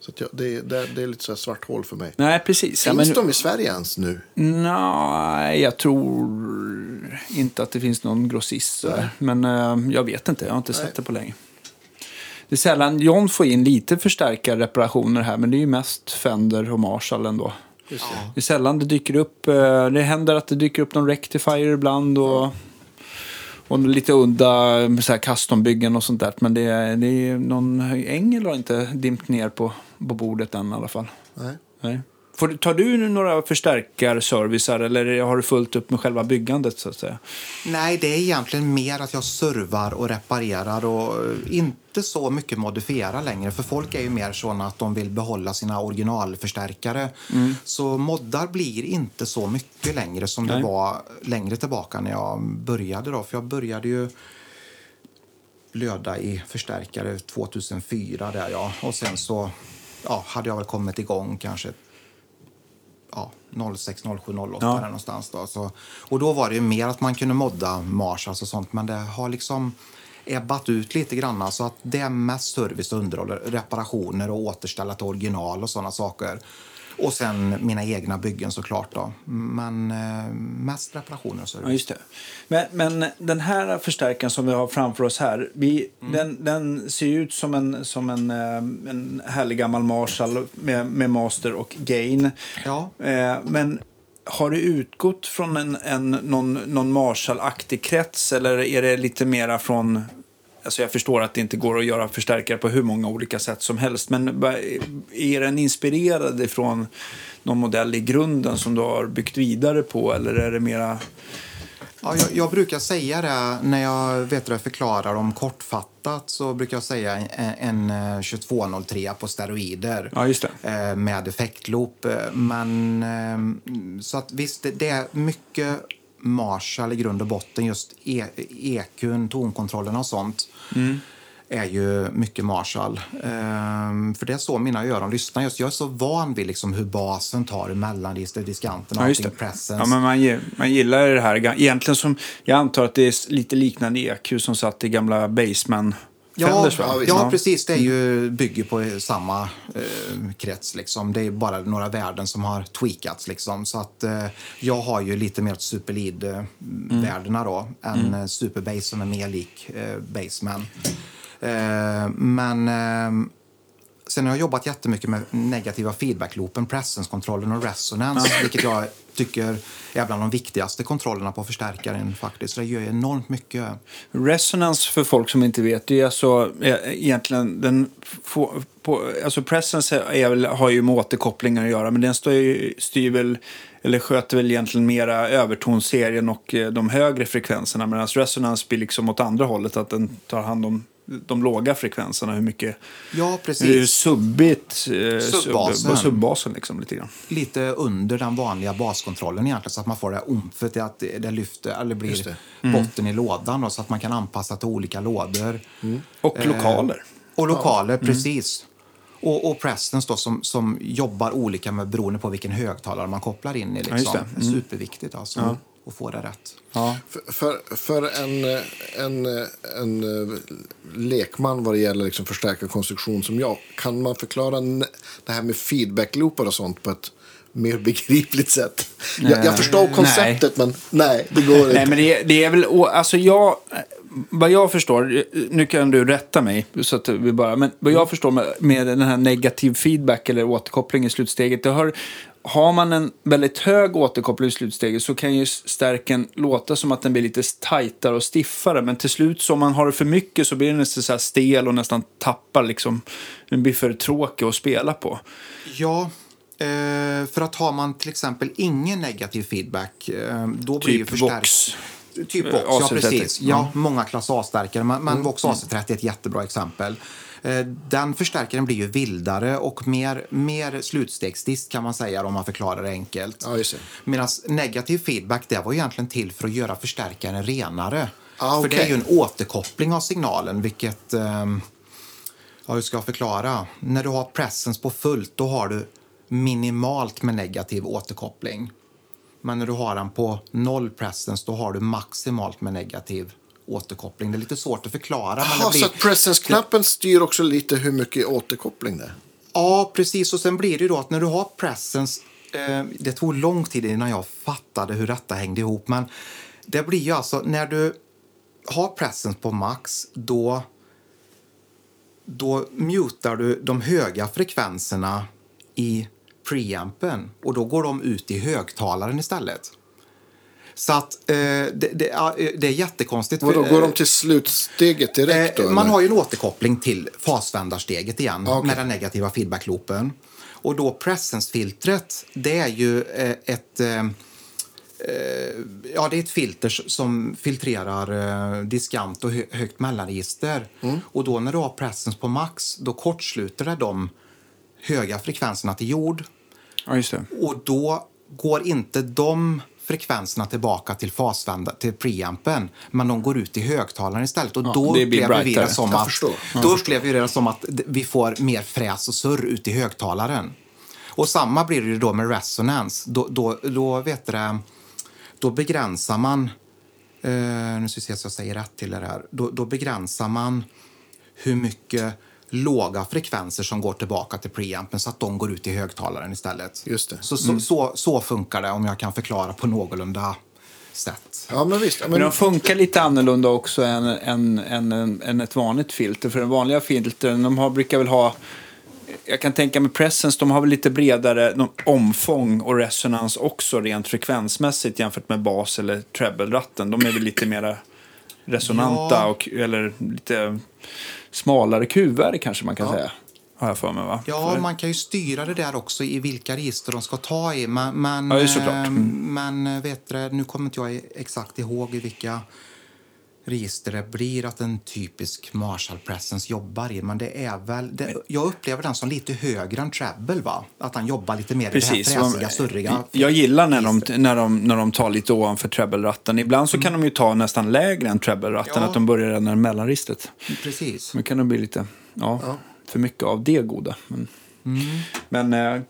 Så att jag, det, det, det är lite så här svart hål för mig. Nej, precis. Ja, Finns men, de i Sverige ens nu? Nej, jag tror inte att det finns någon grossist. Men eh, jag vet inte, jag har inte sett Nej. det på länge. Det är sällan John får in lite förstärkarreparationer här, men det är ju mest Fender och Marshall ändå. Det. Det är sällan det dyker upp, eh, det händer att det dyker upp någon rectifier ibland och, och lite udda eh, så här custombyggen och sånt där. Men det, är- det är någon ängel har inte dimpt ner på, på bordet än i alla fall. Nej. Nej. Får, tar du nu några förstärkarservicer eller har du fullt upp med själva byggandet så att säga? Nej, det är egentligen mer att jag servar och reparerar och eh, inte så mycket modifiera längre. För folk är ju mer såna att de vill behålla sina originalförstärkare. Så moddar blir inte så mycket längre som Nej. det var längre tillbaka när jag började. Då. För jag började ju blöda i förstärkare 2004 där ja. Och sen så ja, hade jag väl kommit igång kanske ja, 06, 07, 08 Ja. där någonstans. Då. Så, och då var det ju mer att man kunde modda Marshalls och sånt, men det har liksom ebbat ut lite grann. Så att det är mest service och underhåll, reparationer och återställa till original och sådana saker. Och sen mina egna byggen såklart då. Men eh, mest reparationer och service. Ja, just det. Men, men den här förstärkaren som vi har framför oss här, vi, den, den ser ut som en, som en, eh, en härlig gammal Marshall med, med master och gain. Ja. Eh, men har du utgått från en, en, någon, någon Marshall-aktig krets eller är det lite mera från Alltså jag förstår att det inte går att göra förstärkare på hur många olika sätt som helst. Men är den inspirerad ifrån någon modell i grunden som du har byggt vidare på? Eller är det mera... Ja, jag, jag brukar säga det när jag vet du, förklarar om kortfattat så brukar jag säga en, en eh, 2203 på steroider Ja, eh, med effektloop. Eh, Men eh, så att visst, det är mycket Marshall i grund och botten. Just e, EQn, tonkontrollen och sånt är ju mycket Marshall. Ehm, för det är så mina öron lyssnar. Just, jag är så van vid liksom hur basen tar mellanregister, diskanten och Ja, allting, presence. Ja, men man, man gillar det här. Egentligen som, jag antar att det är lite liknande EQ som satt i gamla Baseman Ja, Fenders, va? ja, visst. precis. Det är ju, bygger på samma eh, krets. Liksom. Det är bara några värden som har tweakats. Liksom. Så att, eh, jag har ju lite mer superlead-värdena då än mm. superbase som är mer lik eh, baseman. Eh, men eh, sen har jag jobbat jättemycket med negativa feedback-loopen, presence-kontrollen och resonance, vilket jag tycker är bland de viktigaste kontrollerna på förstärkaren faktiskt. Så det gör enormt mycket. Resonance för folk som inte vet, det är alltså eh, egentligen den få, på, alltså presence är har ju med återkopplingar att göra, men den står ju, styr väl, eller sköter väl egentligen mera övertonserien och eh, de högre frekvenserna, medan resonance blir liksom åt andra hållet, att den tar hand om de låga frekvenserna, hur mycket Ja, hur precis. subbigt, eh, Subbasen. sub, subbasen liksom lite grann. lite under den vanliga baskontrollen egentligen så att man får det här omfet i att det lyfter eller blir det. botten i lådan då, så att man kan anpassa till olika lådor. Och lokaler. Och lokaler, precis. Och, och Prestons då som, som jobbar olika med beroende på vilken högtalare man kopplar in i. Liksom. Det är Superviktigt alltså, att få det rätt. Ja. För, för, för en, eh, en, eh, en eh, lekman vad det gäller liksom förstärkarkonstruktion som jag, kan man förklara det här med feedback-loopar och sånt på ett mer begripligt sätt? Jag, jag förstår nej. konceptet, men nej, det går inte. Nej, men det är, det är väl... Alltså jag... Vad jag förstår, nu kan du rätta mig, så att vi bara, men vad jag förstår med, med den här negativ feedback eller återkoppling i slutsteget, det har, har man en väldigt hög återkoppling i slutsteget så kan ju stärken låta som att den blir lite tajtare och stiffare, men till slut så om man har det för mycket så blir den nästan så stel och nästan tappar liksom, den blir för tråkig att spela på. Ja, eh, för att har man till exempel ingen negativ feedback, eh, då blir ju Typ förstärk... Vox. Typ Eh, Vox, ja AC30. precis. Ja, många klass A-stärkare, men, men Vox AC30 är ett jättebra exempel. Eh, Den förstärkaren blir ju vildare och mer, mer slutstegsdist kan man säga om man förklarar det enkelt. Ja. Medan negativ feedback det var egentligen till för att göra förstärkaren renare. Ah, För det är ju en återkoppling av signalen, vilket... ehm, ja, hur ska jag förklara? När du har presence på fullt, då har du minimalt med negativ återkoppling. Men när du har den på noll presence, då har du maximalt med negativ återkoppling. Det är lite svårt att förklara. men Jaha, det blir... så att presence-knappen styr också lite hur mycket återkoppling det är? Ja, precis. Och sen blir det ju då att när du har presence... Eh, det tog lång tid innan jag fattade hur detta hängde ihop. Men det blir ju alltså när du har presence på max, då, då mutar du de höga frekvenserna i preampen och då går de ut i högtalaren istället. Så att eh, det, det, det är jättekonstigt. Vadå, går eh, de till slutsteget direkt då? Eh, man har ju en återkoppling till fasvändarsteget igen Ah, okej. med den negativa feedbackloopen. Och då presence-filtret, det är ju eh, ett... Eh, eh, ja, det är ett filter som filtrerar eh, diskant och hö högt mellanregister. Mm. Och då när du har presence på max, då kortsluter det de höga frekvenserna till jord. Ja. Och då går inte de frekvenserna tillbaka till fasvända, till preampen, men de går ut i högtalaren istället. Och då det blir upplever vi det som att, då upplever vi det som att vi får mer fräs och surr ut i högtalaren. Och samma blir det då med resonans. Då, då, då, vet du då begränsar man, eh, nu ska vi se så jag säger rätt till det här, då, då begränsar man hur mycket låga frekvenser som går tillbaka till preampen så att de går ut i högtalaren istället. Just det. Så, så, så, så funkar det om jag kan förklara på någorlunda sätt. Ja, men visst. Ja, Men Men, de funkar lite annorlunda också än, än, än, än, ett vanligt filter. För den vanliga filtren, de har, brukar väl ha... Jag kan tänka mig Presence, de har väl lite bredare omfång och resonans också rent frekvensmässigt jämfört med bas eller treble-ratten. De är väl lite mer resonanta Ja. och eller lite smalare kuvare kanske man kan Ja. säga. Har jag för mig va? Ja, För- man kan ju styra det där också i vilka register de ska ta i. Men, men, Ja, eh, Mm. men eh, vet du, nu kommer inte jag exakt ihåg i vilka register det blir att en typisk Marshall Presence jobbar i. Men det är väl, det, jag upplever den som lite högre än treble, va? Att han jobbar lite mer Precis. i det här fräsiga, surriga. Jag gillar när de, när de, när de tar lite ovanför treble-ratten. Ibland så kan de ju ta nästan lägre än treble-ratten, Ja. att de börjar redan i mellanristet. Precis. Men kan det bli lite ja, för mycket av det goda. Men, Mm. men äh,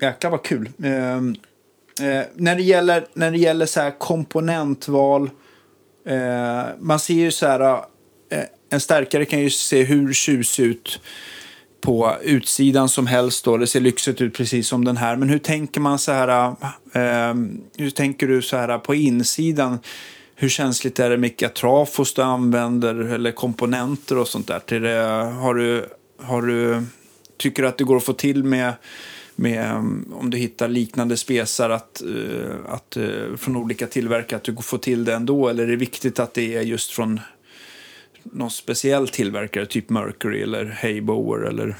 jäklar vad kul. Eh, när det gäller, när det gäller så komponentval. Eh, man ser ju så här. Eh, en stärkare kan ju se hur tjusig ut på utsidan som helst. Då. Det ser lyxigt ut precis som den här. Men hur tänker man så här? Eh, hur tänker du så här på insidan? Hur känsligt är det med vilka trafos du använder eller komponenter och sånt där? Till det, har du, har du, tycker du att det går att få till med, med um, om du hittar liknande spesar att, eh, att, eh, från olika tillverkare, att du får till det ändå? Eller är det viktigt att det är just från någon speciell tillverkare, typ Mercury eller Haybower eller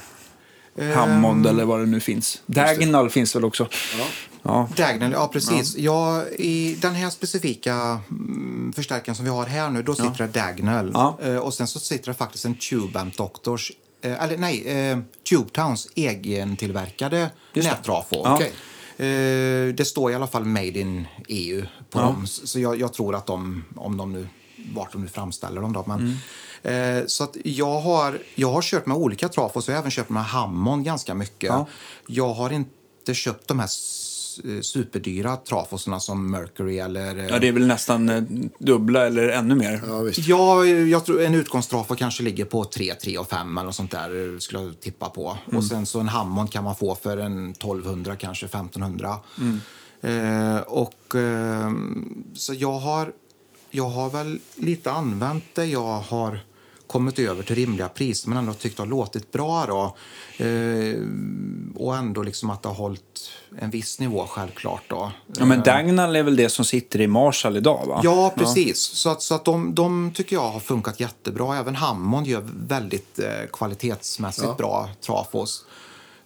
Hammond eller vad det nu finns. Diagonal finns väl också? ja. Ja. Diagonal, ja precis. Ja. I den här specifika mm, förstärkaren som vi har här nu, då sitter det Diagonal. Ja. Eh, och sen så sitter det faktiskt en Tubamp Doctors, eh, eller nej, eh, Tubetowns egentillverkade nättrafo. Ja. Okej. Eh, det står i alla fall Made in EU på Ja. dem. Så jag, jag tror att de, om de nu, vart de nu framställer dem då. Men, Mm. eh, så att jag har, jag har kört med olika trafos och jag har även köpt med Hammond ganska mycket. Ja. Jag har inte köpt de här superdyra trafoserna som Mercury eller... eh, ja, det är väl nästan eh, dubbla eller ännu mer. ja, visst. Ja, jag tror en utgångstrafo kanske ligger på 3, 3 och 5 eller något sånt där eh, skulle jag tippa på. Och sen så en Hammond kan man få för en 1200, kanske 1500. Eh, och eh, så jag har, jag har väl lite använt det. Jag har kommit över till rimliga priser men ändå tyckt har låtit bra då. Eh, och ändå liksom att det har hållit en viss nivå självklart då. Ja, men Diagonal är väl det som sitter i Marshall idag va? Ja, precis. Så, att, så att de, de tycker jag har funkat jättebra. Även Hammond gör väldigt eh, kvalitetsmässigt Ja. bra trafos.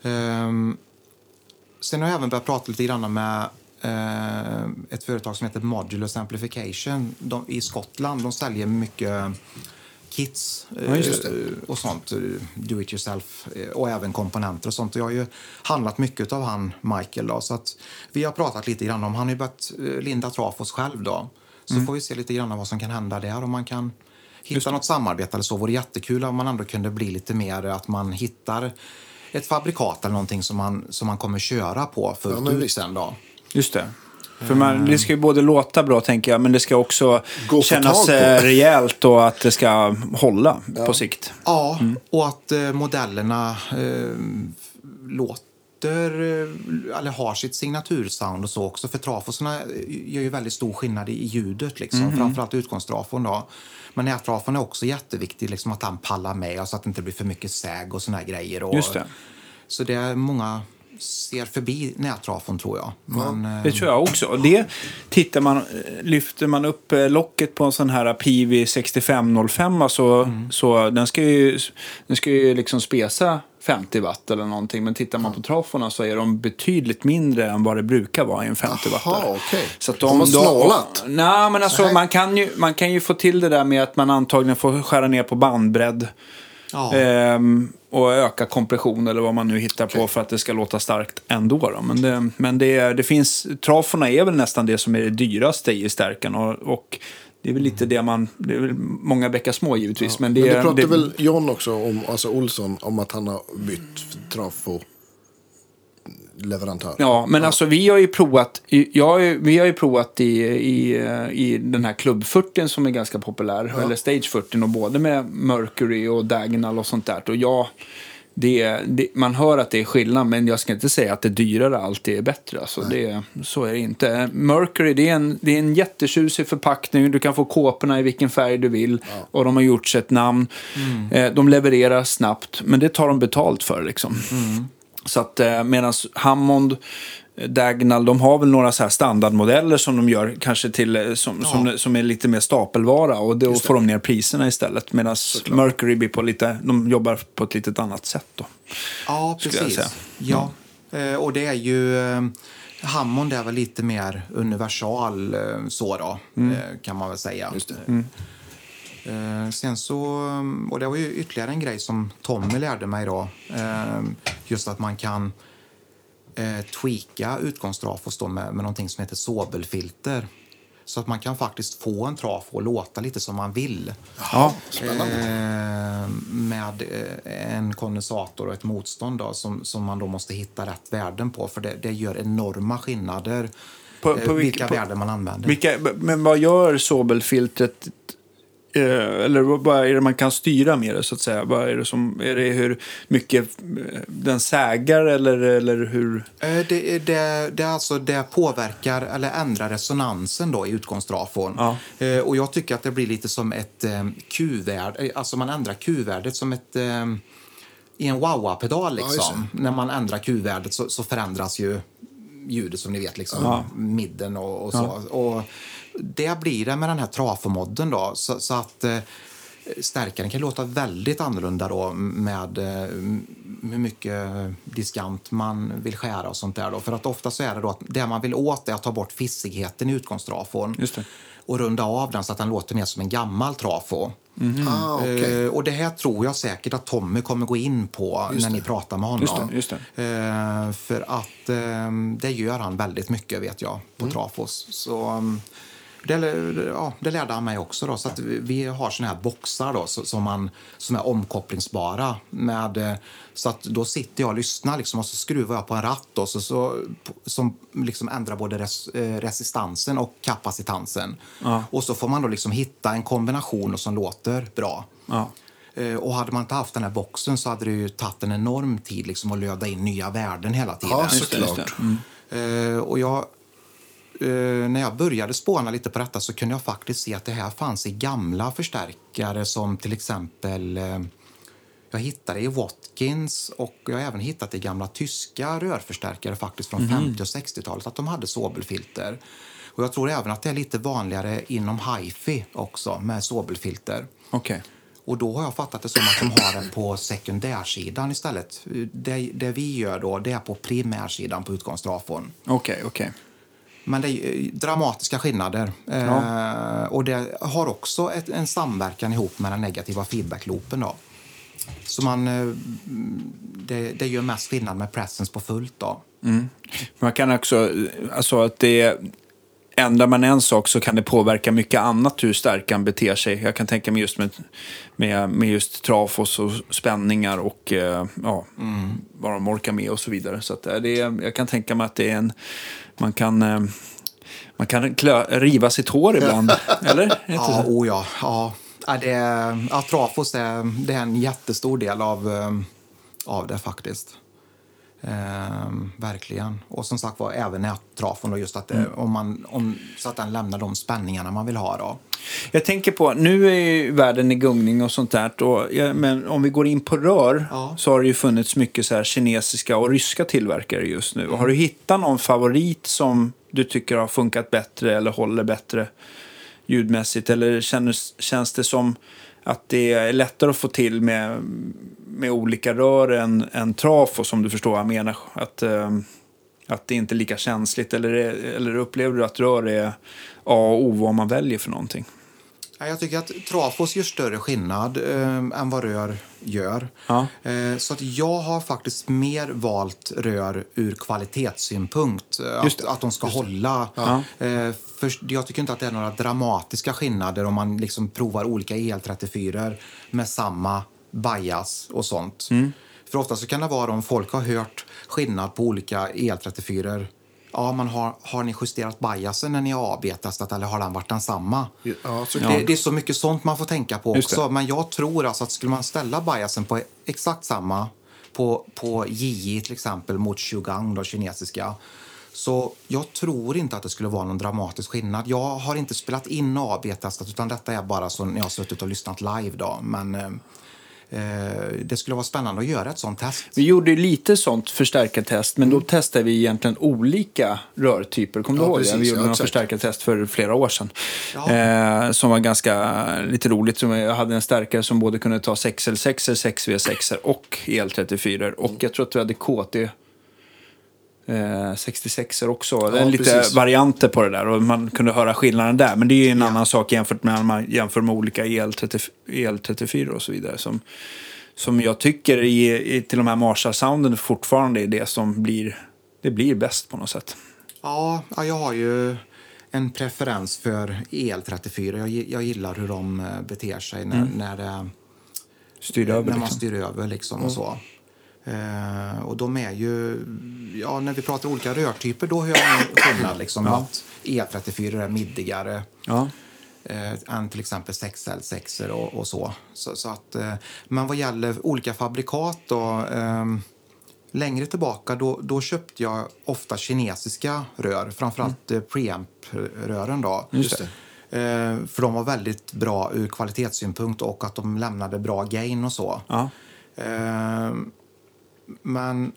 Ehm, sen har jag även börjat prata lite grann med eh, ett företag som heter Modulus Amplification de, i Skottland. De säljer mycket kits Ja, eh, och sånt, eh, do it yourself eh, och även komponenter och sånt. Jag har ju handlat mycket av han Michael då, så att vi har pratat lite grann om, han har ju börjat linda trafos själv då. Så får vi se lite grann vad som kan hända där. Om man kan hitta något samarbete eller så vore jättekul om man ändå kunde bli lite mer att man hittar ett fabrikat eller någonting som man, som man kommer köra på fullt men ut sen då. Just det. För man, det ska ju både låta bra, tänker jag, men det ska också Gå kännas eh, rejält och att det ska hålla på sikt. Ja, och att eh, modellerna eh, låter, eh, eller har sitt signatursound och så också. För trafosarna gör ju väldigt stor skillnad i ljudet, liksom. framförallt utgångstrafon då. Men nättrafon är också jätteviktig, liksom att han pallar med så att det inte blir för mycket säg och såna här grejer. Och, Just det. Så det är många ser förbi nättrafon tror jag. Men, eh, Det tror jag också. Och det tittar man, lyfter man upp eh, locket på en sån här PV 6505 så, så den ska ju, den ska ju liksom spesa 50 watt eller någonting. Men tittar man på traforna så är de betydligt mindre än vad det brukar vara i en 50 watt. Jaha, okej. Så att De har snålat. Nej, men alltså man kan, ju, man kan ju få till det där med att man antagligen får skära ner på bandbredd. Ja. Ehm, och öka kompression eller vad man nu hittar på för att det ska låta starkt ändå. Då. Men, det, men det, det finns, traforna är väl nästan det som är det dyraste i stärkan. Och, och det är väl lite det man, det är väl många bäckar små givetvis. Men det, Men det pratar det, väl John också om, alltså Olsson, om att han har bytt trafo leverantör. Ja, men alltså vi har ju provat, jag, vi har ju provat i, i, i den här klubb 40 som är ganska populär, eller stage 40 och både med Mercury och Dagnall och sånt där. Och ja, det, det, man hör att det är skillnad, men jag ska inte säga att det dyrare alltid är bättre. Alltså det, så är det inte. Mercury, det är, en, det är en jättetjusig förpackning. Du kan få kåporna i vilken färg du vill. Och de har gjort sig ett namn. Eh, de levererar snabbt, men det tar de betalt för liksom. Så att eh, medan Hammond, eh, Dagnall, de har väl några så här standardmodeller som de gör kanske till, eh, som, som, som är lite mer stapelvara och då får de ner priserna istället. Medan Mercury blir på lite, de jobbar på ett litet annat sätt då. Ja, precis. Ja. Eh, och det är ju... Hammond är väl lite mer universal så då, Mm. kan man väl säga. Eh, sen så, och det var ju ytterligare en grej som Tommy lärde mig då. Eh, just att man kan eh, tweaka utgångstrafos då med, med någonting som heter sobelfilter. Så att man kan faktiskt få en trafo att låta lite som man vill. Ja, Eh, med eh, en kondensator och ett motstånd då, som, som man då måste hitta rätt värden på. För det, det gör enorma skillnader På- eh, på vilka- vilka på- värden man använder. Vilka, men vad gör Sobelfiltret? Eh, eller vad är det man kan styra med det så att säga? Vad är det som, är det hur mycket eh, den sägar eller, eller hur? Eh, Det, det, det, är alltså, det påverkar eller ändrar resonansen då i utgångstrafon. Ja. Och jag tycker att det blir lite som ett Q-värde, alltså man ändrar Q-värdet som ett i en wah-wah-pedal just liksom. När man ändrar Q-värdet så, så förändras ju ljudet som ni vet, liksom Ja. midden och, och så. Och det blir det med den här trafomodden då, så, så att eh, stärkaren kan låta väldigt annorlunda då med eh, hur mycket diskant man vill skära och sånt där. Då. För att ofta så är det då att det man vill åt är att ta bort fissigheten i utgångstrafon Just det. och runda av den så att den låter mer som en gammal trafo. Ah, okej. Eh, och det här tror jag säkert att Tommy kommer gå in på när ni pratar med honom. Just det, just Eh, för att eh, det gör han väldigt mycket vet jag på Mm. trafos. Så um, det, ja, det lärde han mig också. Då, så att vi, har såna här boxar då, som, man, som är omkopplingsbara. Med, så att då sitter jag och lyssnar liksom, och så skruvar jag på en ratt då, så, så, som liksom ändrar både res, eh, resistansen och kapacitansen. Ja. Och så får man då liksom hitta en kombination som låter bra. Ja. Eh, Och hade man inte haft den här boxen så hade det ju tagit en enorm tid liksom att löda in nya värden hela tiden. Ja, såklart. det. Eh, och jag, eh, när jag började spåna lite på detta så kunde jag faktiskt se att det här fanns i gamla förstärkare som till exempel eh, jag hittade i Watkins och jag har även hittat i gamla tyska rörförstärkare faktiskt från 50 och 60-talet att de hade sobelfilter. Och jag tror även att det är lite vanligare inom hifi också med sobelfilter. Okej. Och då har jag fattat det som att de har det på sekundärsidan istället. Det, det vi gör då, det är på primärsidan på utgångstrafon. Okej, okej. Men det är ju dramatiska skillnader. Eh, och det har också ett, en samverkan ihop med den negativa feedbackloopen. Då. Så man, eh, det, det gör mest skillnad med presence på fullt. Då. Man kan också, alltså att det ändrar man en sak så kan det påverka mycket annat hur stärkan beter sig. Jag kan tänka mig just med, med, med just trafos och spänningar och eh, ja, mm. vad de orkar med och så vidare. Så eh, det jag kan tänka mig att det är en... Man kan... Eh, man kan klö, riva sitt hår ibland, eller? [LAUGHS] Ja, oh ja. ja. Det, ja, trafos är, det är en jättestor del av, av det faktiskt. Ehm, verkligen. Och som sagt var även nättrafon, just att det, mm. om man, om, så att den lämnar de spänningarna man vill ha. Då. Jag tänker på, nu är ju världen i gungning och sånt där. Och, men om vi går in på rör ja. så har det ju funnits mycket så här kinesiska och ryska tillverkare just nu. Mm. Har du hittat någon favorit som du tycker har funkat bättre eller håller bättre ljudmässigt? Eller känns, känns det som att det är lättare att få till med, med olika rör än, än trafo, som du förstår vad jag menar. Att, eh, att det inte är lika känsligt, eller, eller upplever du att rör är A och O vad man väljer för någonting? Jag tycker att trafos gör större skillnad eh, än vad rör gör. Ja. Eh, så att jag har faktiskt mer valt rör ur kvalitetssynpunkt. Eh, att, att de ska hålla. Ja. Eh, för jag tycker inte att det är några dramatiska skillnader om man liksom provar olika EL34 med samma bias och sånt. Mm. För ofta så kan det vara om folk har hört skillnad på olika EL34 Ja, man har, har ni justerat biasen när ni har AB-testat eller har den varit densamma? Ja, det, det, är så mycket sånt man får tänka på också. Men jag tror alltså att skulle man ställa biasen på exakt samma på, på JI till exempel mot Shugang, då, kinesiska, så jag tror inte att det skulle vara någon dramatisk skillnad. Jag har inte spelat in AB-testat utan detta är bara så när jag har suttit och lyssnat live. Då. Men Eh, det skulle vara spännande att göra ett sånt test. Vi gjorde lite sånt förstärkartest, men då testade vi egentligen olika rörtyper. Kommer du ihåg det? Vi gjorde ja, några förstärkartest för flera år sedan. Ja. Eh, som var ganska lite roligt. Jag hade en stärkare som både kunde ta 6L6, 6V6 och EL34. Och jag tror att vi hade KT eh, 66 också. Ja, det är lite precis. varianter på det där och man kunde höra skillnaden där. Men det är en ja. annan sak jämfört med man jämför med olika EL30, EL34 och så vidare. Som, som jag tycker i, i, till de här Marshall-sounden fortfarande är det som blir, det blir bäst på något sätt. Ja, ja jag har ju en preferens för EL34. Jag, jag gillar hur de eh, beter sig när, mm. när, när man liksom. styr över liksom och så. Eh, och de är ju, ja, när vi pratar olika rörtyper då hör jag skillnad. Liksom, ja. Att E34 är middigare ja. eh, än till exempel 6L6 och, och så. så, så att, eh, men vad gäller olika fabrikat då, eh, längre tillbaka då, då köpte jag ofta kinesiska rör, framförallt mm. preamp-rören. Då. Just det. Eh, för de var väldigt bra ur kvalitetssynpunkt och att de lämnade bra gain och så. Ja. Men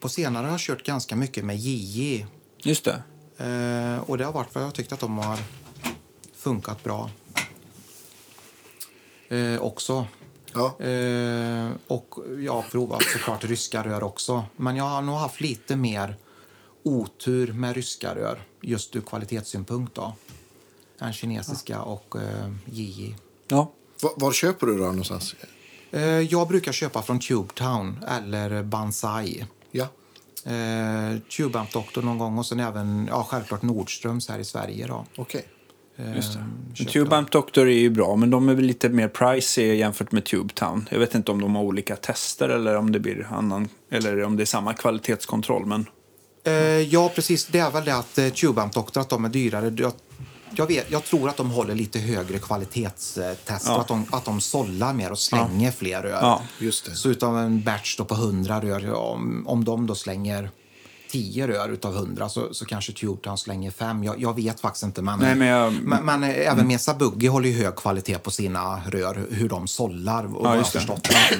på senare har jag kört ganska mycket med JJ. Just det. Eh, och det har varit för jag tyckt att de har funkat bra. Eh, också. Ja. Eh, och jag har provat såklart ryska rör också. Men jag har nog haft lite mer otur med ryska rör just ur kvalitetssynpunkt då. Än kinesiska ja. och eh, JJ. Ja. Var, var köper du rör någonstans? Eh, jag brukar köpa från Tubetown eller Banzai. Ja. Eh, Tubamp Doctor någon gång och sen även ja, självklart Nordströms här i Sverige. Då. Okay. Eh, Tubamp Doctor är ju bra, men de är väl lite mer pricey jämfört med Tubetown. Jag vet inte om de har olika tester eller om det blir annan, eller om det är samma kvalitetskontroll. Men... Eh, ja, precis. Det är väl det att eh, Tubamp Doctor att de är dyrare. Jag jag, vet, jag tror att de håller lite högre kvalitetstest. Ja. Att, de, att de sållar mer och slänger ja. fler rör. Ja, just det. Så utav en batch då på 100 rör, om, om de då slänger 10 rör utav 100 så, så kanske Tubetown slänger 5. Jag, jag, vet faktiskt inte. Men, Nej, men, jag... men, men mm. även Mesa Buggy håller ju hög kvalitet på sina rör, hur de sållar. Och ja, just, det.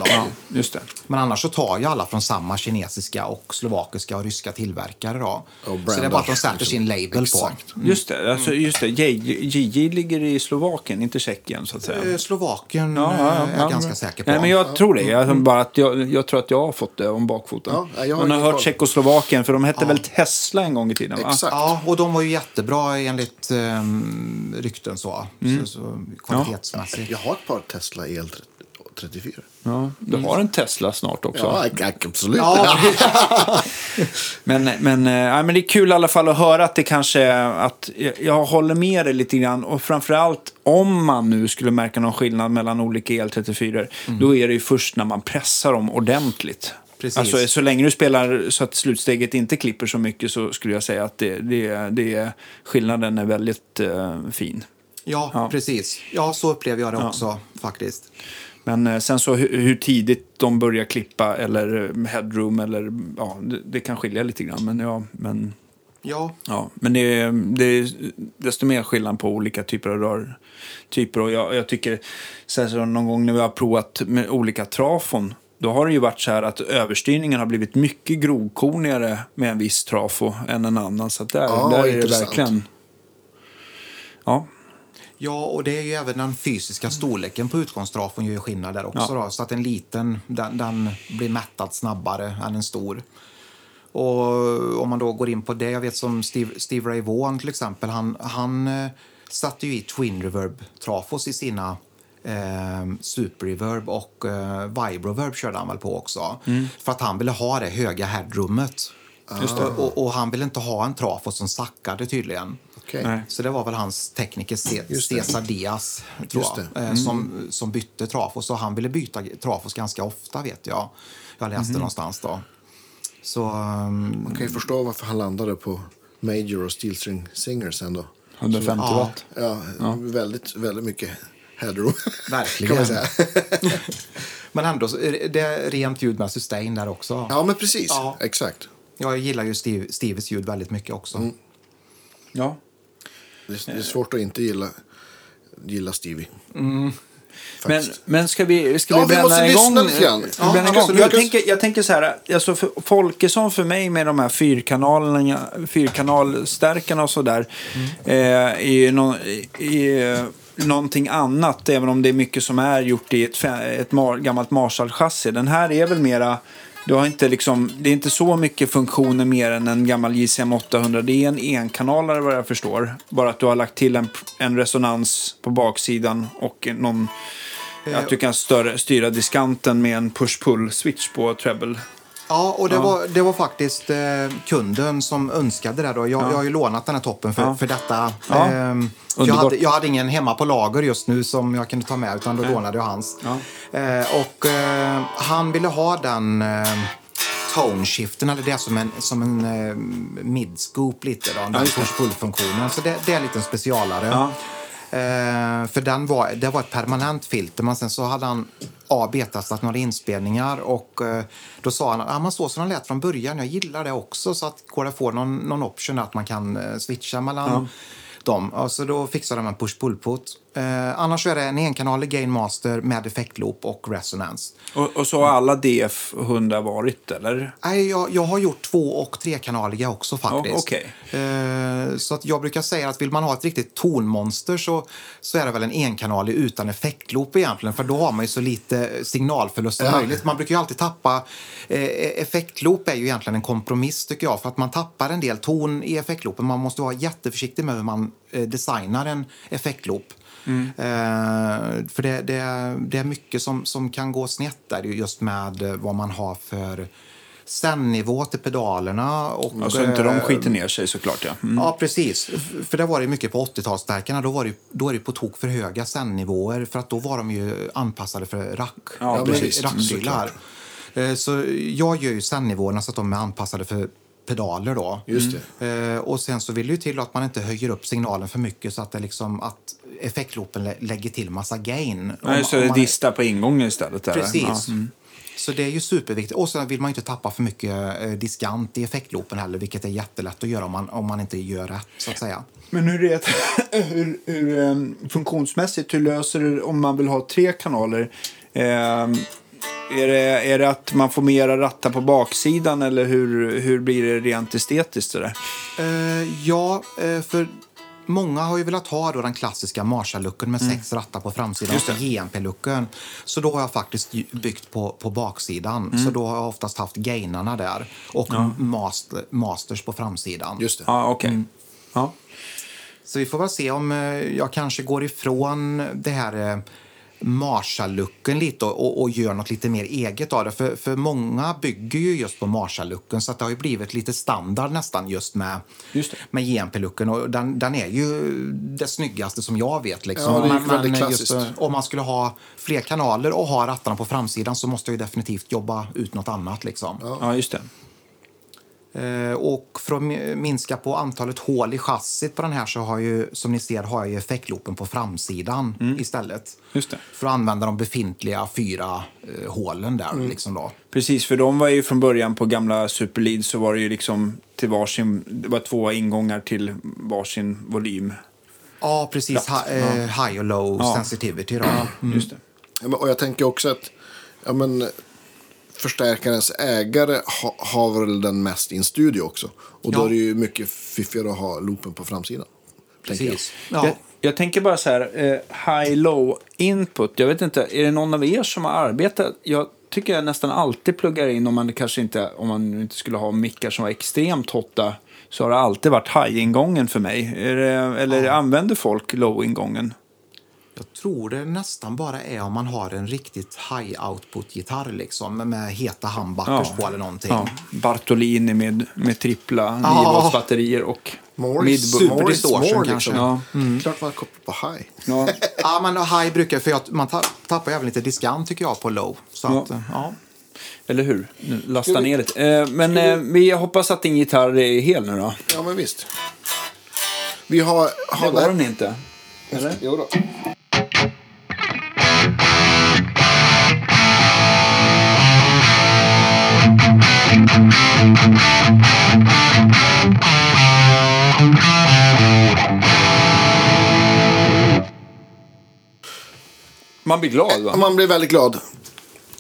Ja, just det. Men annars så tar ju alla från samma kinesiska och slovakiska och ryska tillverkare. Då. så det är bara att de sätter sin label Exakt. på. Mm. Just det. Alltså, just det. JJ ligger i Slovakien, inte Tjeckien så att säga. Eh, Slovakien ja, ja, ja, är jag ganska säker på. Nej, men jag tror det. Jag, bara att jag, jag tror att jag har fått det om bakfoten. Ja, jag har, har hört Tjeckoslovakien, för de hette ja. väl Tesla en gång i tiden? Va? Exakt. Ja, och de var ju jättebra enligt um, rykten så. Mm. så, så kvalitetsmässigt. Jag har ett par Tesla el 34. Ja, du har en Tesla snart också. Ja, absolut. Ja, [LAUGHS] Men, men, eh, ja, men det är kul i alla fall att höra att det kanske är att jag- jag håller med dig lite grann. Och framförallt om man nu skulle märka någon skillnad mellan olika EL34, då är det ju först när man pressar dem ordentligt. Precis. Alltså, så länge du spelar så att slutsteget inte klipper så mycket så skulle jag säga att det, det, det, skillnaden är väldigt eh, fin. ja, Ja. precis. Ja, så upplever jag det också faktiskt. Men eh, sen så hur, tidigt de börjar klippa eller eh, headroom eller ja, det, det kan skilja lite grann. Men ja, men Ja, Ja, men det är, det är desto mer skillnad på olika typer av rörtyper. Och jag, jag tycker, så här, så någon gång när vi har provat med olika trafon, då har det ju varit så här att överstyrningen har blivit mycket grovkornigare med en viss trafo än en annan. Så att där, Ja, där är det verkligen... Ja, Ja, och det är ju även den fysiska storleken på utgångstrafon gör ju skillnad där också. Ja. Då, så att en liten den, den blir mättad snabbare än en stor. Och om man då går in på det, jag vet som Steve, Steve Ray Vaughan till exempel, han, han eh, satte ju i Twin Reverb-trafos i sina eh, Super Reverb och eh, Vibroverb körde han väl på också. För att han ville ha det höga headroomet. Just det. Och, och han ville inte ha en trafo som sackade tydligen. Nej. Så det var väl hans tekniker. Cesar Diaz tror jag, eh, som, som bytte trafos. Och han ville byta trafos ganska ofta vet jag. Jag läste någonstans då. Så ehm, Man kan ju förstå varför han landade på Major och Steel String Singers ändå. 150 Ja. watt. Ja, Väldigt, väldigt mycket headroom. Verkligen. kan man säga. [LAUGHS] Men ändå, så det är rent ljud med sustain där också. Ja, men precis. Ja. Exakt. Jag gillar ju Steve, Steves ljud väldigt mycket också. Ja. Det är, det är svårt att inte gilla, gilla Stevie. Men, Faktiskt. men ska vi, ska Ja, vi vi bränna måste igång? lyssna vi bränna Ja, igång? Jag, tänker, jag tänker så här, alltså för Folkesson för mig med de här fyrkanalerna, fyrkanalstärkarna och sådär, eh, är ju nå, är någonting annat, även om det är mycket som är gjort i ett, ett mar, gammalt Marshall-chassi. Den här är väl mera du har inte liksom, det är inte så mycket funktioner mer än en gammal JCM 800. Det är en enkanalare vad jag förstår. Bara att du har lagt till en, en resonans på baksidan och någon att du kan större, styra diskanten med en push-pull-switch på treble. Ja, och det, Var, det var faktiskt eh, kunden som önskade det. Då. Jag, jag har ju lånat den här toppen för, Ja. för detta. Ja. Ehm, jag, hade, jag hade ingen hemma på lager just nu som jag kunde ta med, utan då lånade jag hans. Ja. Eh, och eh, han ville ha den eh, tone shiften, eller det är som en, som en eh, mid-scoop lite, då, den just det. push-pull-funktionen. Så det, det är en liten specialare. Ja. Eh, för den var, det var ett permanent filter, men sen så hade han A, betastat några inspelningar och eh, då sa han att ah, man så som den lät från början, jag gillar det också, så att går det att få någon, någon option att man kan eh, switcha mellan dem. Och så då fixade de en push-pull-put. Eh, annars är det en enkanalig gain master med effektloop och resonance. Och, och så har alla DF-hundar varit, eller? Nej, jag, jag har gjort två och trekanaliga också faktiskt. Ja, okej. Eh, så att jag brukar säga att vill man ha ett riktigt tonmonster så, så är det väl en enkanalig utan effektloop egentligen. För då har man ju så lite signalförlust som Ja. möjligt. Man brukar ju alltid tappa... Eh, effektloop är ju egentligen en kompromiss tycker jag. För att man tappar en del ton i effektloopen. Man måste vara jätteförsiktig med hur man eh, designar en effektloop. Eh, för det, det, det är mycket som, som kan gå snett där just med eh, vad man har för sändnivå till pedalerna. Och, så inte de eh, skiter ner sig såklart, ja. Mm. Ja, precis. För det var det mycket på 80-talsstärkarna. Då var det, då är det på tok för höga sändnivåer för att då var de ju anpassade för rack, Ja, eh, precis. rackprylar. Eh, Så jag gör ju sändnivåerna så att de är anpassade för pedaler då. Just Eh, Och sen så vill det ju till att man inte höjer upp signalen för mycket så att det liksom att effektloopen lä- lägger till massa gain. Nej, Om- så om det man- distar på ingången istället. Där. Precis. Ja. mm. Så det är ju superviktigt. Och sen vill man inte tappa för mycket eh, diskant i effektloopen heller, vilket är jättelätt att göra om man, om man inte gör rätt, så att säga. Men hur, är det, [LAUGHS] hur, hur um, funktionsmässigt, hur löser du om man vill ha tre kanaler? Ehm, är, det, är det att man får mera rattar på baksidan eller hur, hur blir det rent estetiskt? Så där? Eh, ja, eh, för många har ju velat ha då den klassiska Marshall-lucken med sex rattar på framsidan och så GMP-lucken. Så då har jag faktiskt byggt på, på baksidan. Så då har jag oftast haft gainarna där och master, masters på framsidan. Just det. Ja, okej. Ja. Så vi får väl se om eh, jag kanske går ifrån det här eh, Marshall-looken lite och, och, och gör något lite mer eget av det. För, för många bygger ju just på Marshall-looken så att det har ju blivit lite standard nästan just med, Just med JMP-looken. Och den, den är ju det snyggaste som jag vet. Liksom. Ja, det är Men- väldigt men klassiskt. just, om man skulle ha fler kanaler och ha rattarna på framsidan så måste jag ju definitivt jobba ut något annat. Liksom. Ja, just det. Eh, och för att mi- minska på antalet hål i chassit på den här så har jag ju, som ni ser, har jag ju effektloopen på framsidan Mm. istället. Just det. För att använda de befintliga fyra eh, hålen där. Mm. Liksom då. Precis, för de var ju från början på gamla Super Lead så var det ju liksom till varsin, det var två ingångar till varsin volym. Ja, precis. Ha, eh, high och low Ja. sensitivity. Då. Mm. Just det. Ja, Och jag tänker också att ja, men, förstärkarens ägare ha, har väl den mest i en studio också. Och då Ja. är det ju mycket fiffigare att ha loopen på framsidan. tänker jag. Precis. Ja. Jag, jag tänker bara så här, eh, high-low input. Jag vet inte, är det någon av er som har arbetat? Jag tycker jag nästan alltid pluggar in, om man kanske inte, om man inte skulle ha mickar som var extremt hotta, så har det alltid varit high-ingången för mig. Är det, eller använder folk low-ingången? Jag tror det nästan bara är om man har en riktigt high output-gitarr liksom, med- heta humbuckers på eller någonting. Ja, Bartolini med, med trippla Ja. 9 batterier och More midbu- is, super more is distortion more, kanske. liksom. Ja. Klart man kopplar på high. Ja. [LAUGHS] Ja, men high brukar, för jag, man ta- tappar även lite diskant tycker jag på low. Så Ja. att, eh, ja. Eller hur? Nu, Lasta ner lite. Eh, men eh, vi hoppas att din gitarr är hel nu då. Ja, men visst. Vi har... Det har var där- den inte. Eller? Jo då. Man blir glad va? Man blir väldigt glad.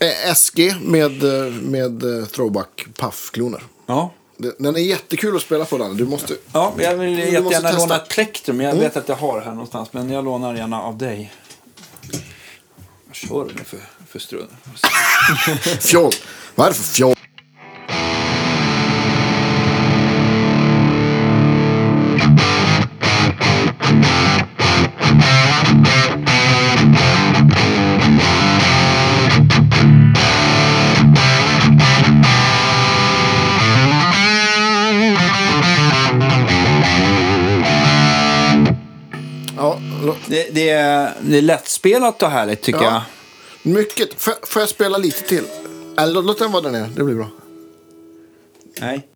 Eh, SG med, eh, med eh, throwback puff-kloner. Ja. Den är jättekul att spela på den. Du måste... Ja, jag vill jättegärna låna ett plektrum. Jag vet att jag har här någonstans, men jag lånar gärna av dig. Vad kör du med för, för strun? Fjoll. Vad är det för fjoll? Det, det, är, det är lättspelat och härligt tycker Ja. jag. mycket. Får, får jag spela lite till? Eller låt- låt den vara där nere. Det blir bra. Nej.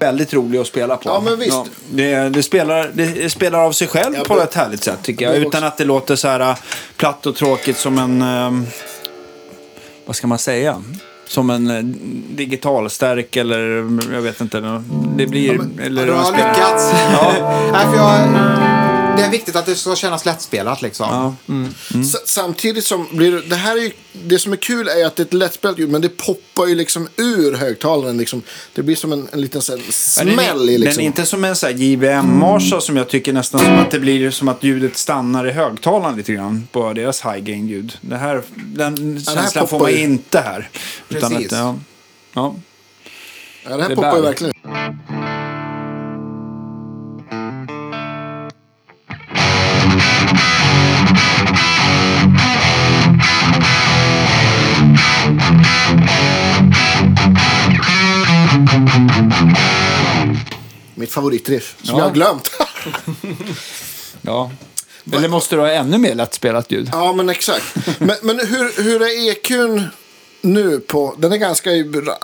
Väldigt rolig att spela på. Ja, men visst. det, det, spelar, det spelar av sig själv Ja, på men- ett härligt sätt tycker jag. Utan också- att det låter så här äh, platt och tråkigt som en... ehm, vad ska man säga? Som en eh, digitalstärk eller jag vet inte. Det blir... eller Du har lyckats. Ja. [LAUGHS] Nej, för jag, det är viktigt att det ska kännas lättspelat. Liksom. Ja. S- samtidigt som blir det, det här är ju, det som är kul är att det är ett lättspelat ljud, men det poppar ju liksom ur högtalaren. Liksom. Det blir som en, en liten så här, den smäll i liksom. Den är inte som en här JVM-marsa som jag tycker nästan som att det blir som att ljudet stannar i högtalaren lite grann på deras high gain-ljud. Det här, den här känslan får poppar man ju. inte här. Utan Precis. att, ja, ja. ja, det här det poppar ju verkligen. Mitt favoritriff, som Ja. jag har glömt. [LAUGHS] ja. Eller måste du ha ännu mer lättspelat ljud? ja, men exakt. Men, men hur, hur är EQn nu på... Den är ganska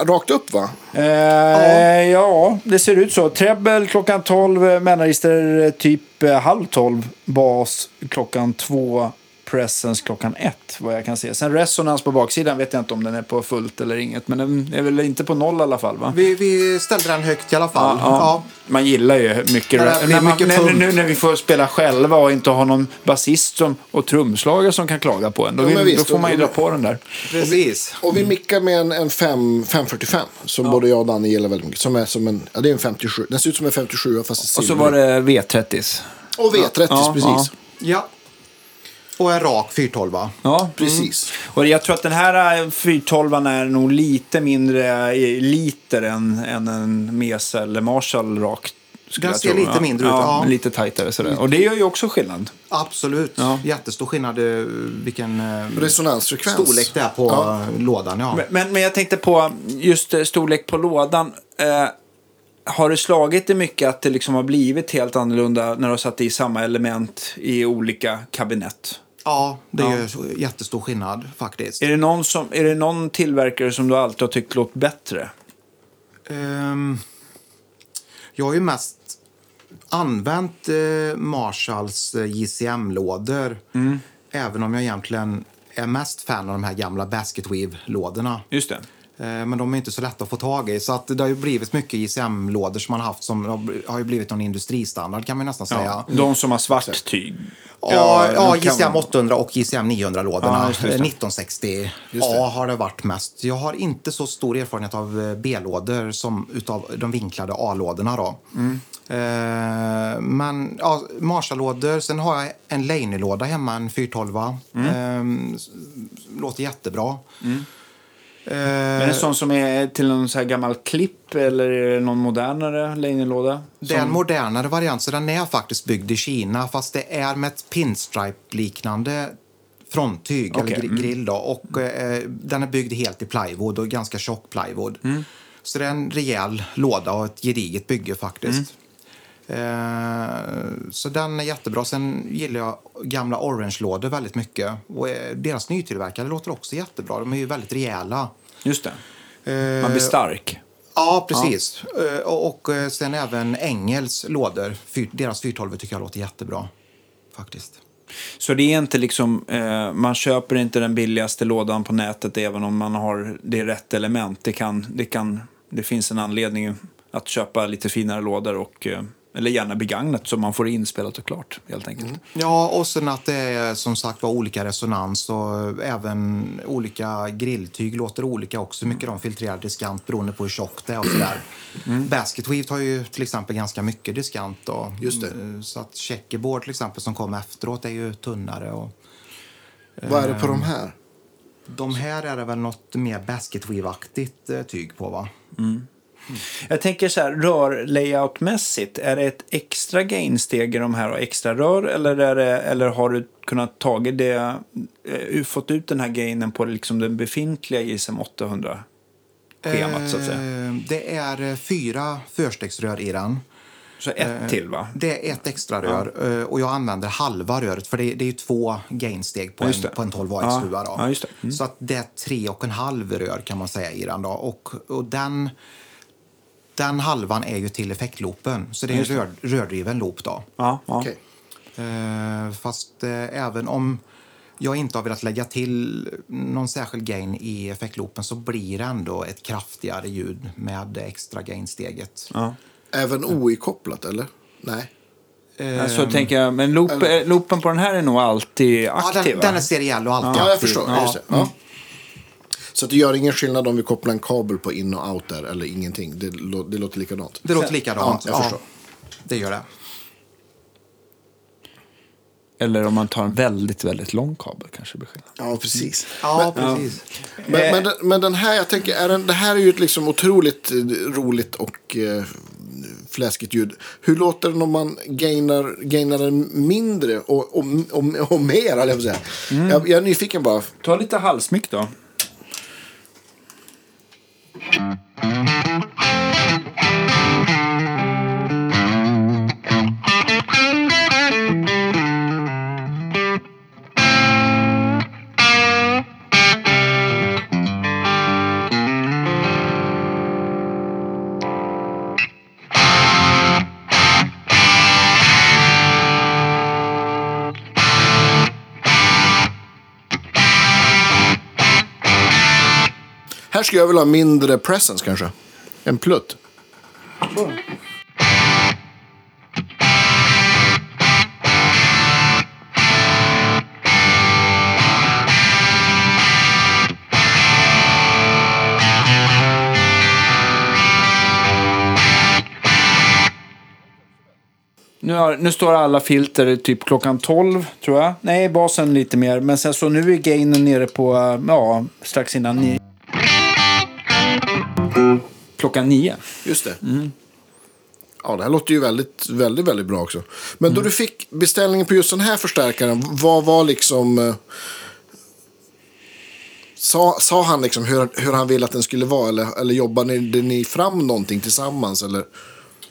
rakt upp, va? Eh, ja. det ser ut så. Treble klockan 12, eh, mellanregister eh, typ eh, halv 12, bas klockan 2, presence klockan 1 vad jag kan se. Sen resonans på baksidan vet jag inte om den är på fullt eller inget, men den är väl inte på noll i alla fall va? Vi, vi ställde den högt i alla fall. Ja, ja. Man gillar ju mycket, När när man, mycket när, nu när vi får spela själva och inte ha någon basist som, och trumslagare som kan klaga på en. Då, Ja, vill, då visst, får man ju dra på den där. Precis. Och vi mickar med en, en 5, 545 som både jag och Danne gillar väldigt mycket. Som är som en, ja, det är en 57. Den ser ut som en 57 fast Och så var det V30. Och V30 Ja, precis. ja. Och en rak 412. Ja, Precis. Och jag tror att den här 412 är nog lite mindre i liter än, än en Mesa eller Marshall rak. skulle Den jag ser tro. lite ja. mindre ut, Ja, ja. lite tajtare sådär. Och det gör ju också skillnad. Absolut. Ja. Jättestor skillnad eh, vilken eh, Resonansfrekvens. storlek det är på Ja. eh, lådan. Ja. Men, men, jag tänkte på just storlek på lådan. Eh, har det slagit dig mycket att det liksom har blivit helt annorlunda när du har satt i samma element i olika kabinett? Ja, det Ja. är ju jättestor skillnad faktiskt. Är det, någon som, är det någon tillverkare som du alltid har tyckt låt bättre? Ehm, jag har ju mest använt eh, Marshalls eh, JCM-lådor. Mm. Även om jag egentligen är mest fan av de här gamla Basket Weave-lådorna. Just det. Eh, Men de är inte så lätta att få tag i. Så att det har ju blivit mycket JCM-lådor som man har haft som har- ju blivit någon industristandard kan man nästan säga. Ja, de som har svart tyg. Ja, ja, JCM 800 och JCM 900-lådorna. Ja, just det, just det. 1960 Just det. A har det varit mest. Jag har inte så stor erfarenhet av eh, B-lådor som utav de vinklade A-lådorna. Då. Mm. Eh, men ja, Marshall-lådor. Sen har jag en Laney-låda hemma, en 412. Mm. Eh, s- låter jättebra. Eh, Men är det sån som är till någon så här gammal klipp eller någon modernare Laney-låda? Det är en modernare variant, så den är faktiskt byggd i Kina fast det är med ett pinstripe-liknande fronttyg, Okej, eller mm. grill. Då, och eh, den är byggd helt i plywood och ganska tjock plywood. Mm. Så det är en rejäl låda och ett gediget bygge faktiskt. Mm. Eh, så den är jättebra. Sen gillar jag gamla Orange-lådor väldigt mycket. Och eh, deras nytillverkade låter också jättebra. De är ju väldigt rejäla. Just det. Eh, Man blir stark. Ja, precis. Eh, Och, sen även Engels lådor. Deras 412 tycker jag låter jättebra. Faktiskt. Så det är inte liksom, eh, man köper inte den billigaste lådan på nätet även om man har det rätt element. Det, kan, det, kan, det finns en anledning att köpa lite finare lådor och, eh, eller gärna begagnat så man får det inspelat och klart helt enkelt. Ja, och sen att det är som sagt var olika resonans och även olika grilltyg låter olika också. Hur mycket de filtrerar diskant beroende på hur tjockt det är och sådär. Basket Weave har ju till exempel ganska mycket diskant då. Just det. Eh, Så att checkerboard till exempel som kom efteråt är ju tunnare och Vad är det på de här? de här är det väl något mer Basket Weave-aktigt eh, tyg på va? Jag tänker så här, rör-layoutmässigt, är det ett extra gainsteg i de här och extra rör eller, är det, eller har du kunnat tagit det, eh, fått ut den här gainen på liksom den befintliga JSM 800 schemat så att säga? Eh, Det är eh, fyra förstegsrör i den. Så ett till va? Det är ett extra rör eh, och jag använder halva röret för det, det är ju två gainsteg på, Ja, en, det. på en 12 Ja, watts huva. Då. ja, det. Mm. Så att det är tre och en halv rör kan man säga i den. Då. Och, och den, den halvan är ju till effektloopen, så det är en rör, rördriven loop. Då. Ja, ja. Okej. Eh, fast eh, även om jag inte har velat lägga till någon särskild gain i effektloopen så blir det ändå ett kraftigare ljud med det extra gainsteget. ja. Även OI-kopplat, eller? Nej. Ja, Så tänker jag, men loop, eh, loopen på den här är nog alltid Ja, aktiv den, va? den är seriell och alltid Ja, jag aktiv. förstår. Ja. Så att det gör ingen skillnad om vi kopplar en kabel på in och out där, eller ingenting. Det, lå- det låter likadant. Det låter likadant. Ja, jag förstår. det gör det. Eller om man tar en väldigt, väldigt lång kabel kanske blir skillnad. Ja, precis. Ja, precis. Men, men, den, men den här, jag tänker, är den, det här är ju ett liksom otroligt eh, roligt och eh, fläskigt ljud. Hur låter det om man gainar, gainar den mindre och, och, och, och mer, eller jag, säga. jag, jag är nyfiken bara. Ta lite halsmick då. Mm-hmm. Skulle jag vilja ha mindre presence kanske. En plutt. Nu, har, nu står alla filter typ klockan 12, tror jag. Nej, basen lite mer. Men sen så nu är gainen nere på, ja, strax innan nio. Klockan nio. Just det. Ja, det här låter ju väldigt, väldigt, väldigt bra också. Men då du fick beställningen på just den här förstärkaren, vad var liksom... eh, Sa, sa han liksom hur, hur han ville att den skulle vara? Eller, eller jobbade ni, ni fram någonting tillsammans? Eller?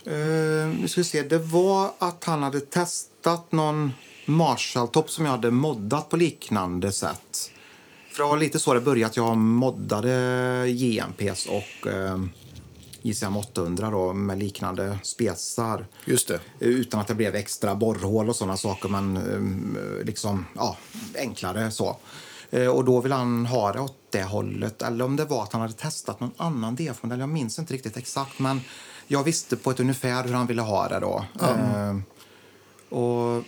Uh, vi ska se, det var att han hade testat någon Marshall-topp som jag hade moddat på liknande sätt. För det var lite så det började, att jag moddade JMPs och uh, JCM 800 då, med liknande spetsar. Just det. Eh, Utan att det blev extra borrhål och sådana saker, men eh, liksom, ja, enklare så. Eh, Och då vill han ha det åt det hållet. Eller om det var att han hade testat någon annan DF-modell. Jag minns inte riktigt exakt, men jag visste på ett ungefär hur han ville ha det då. Eh, och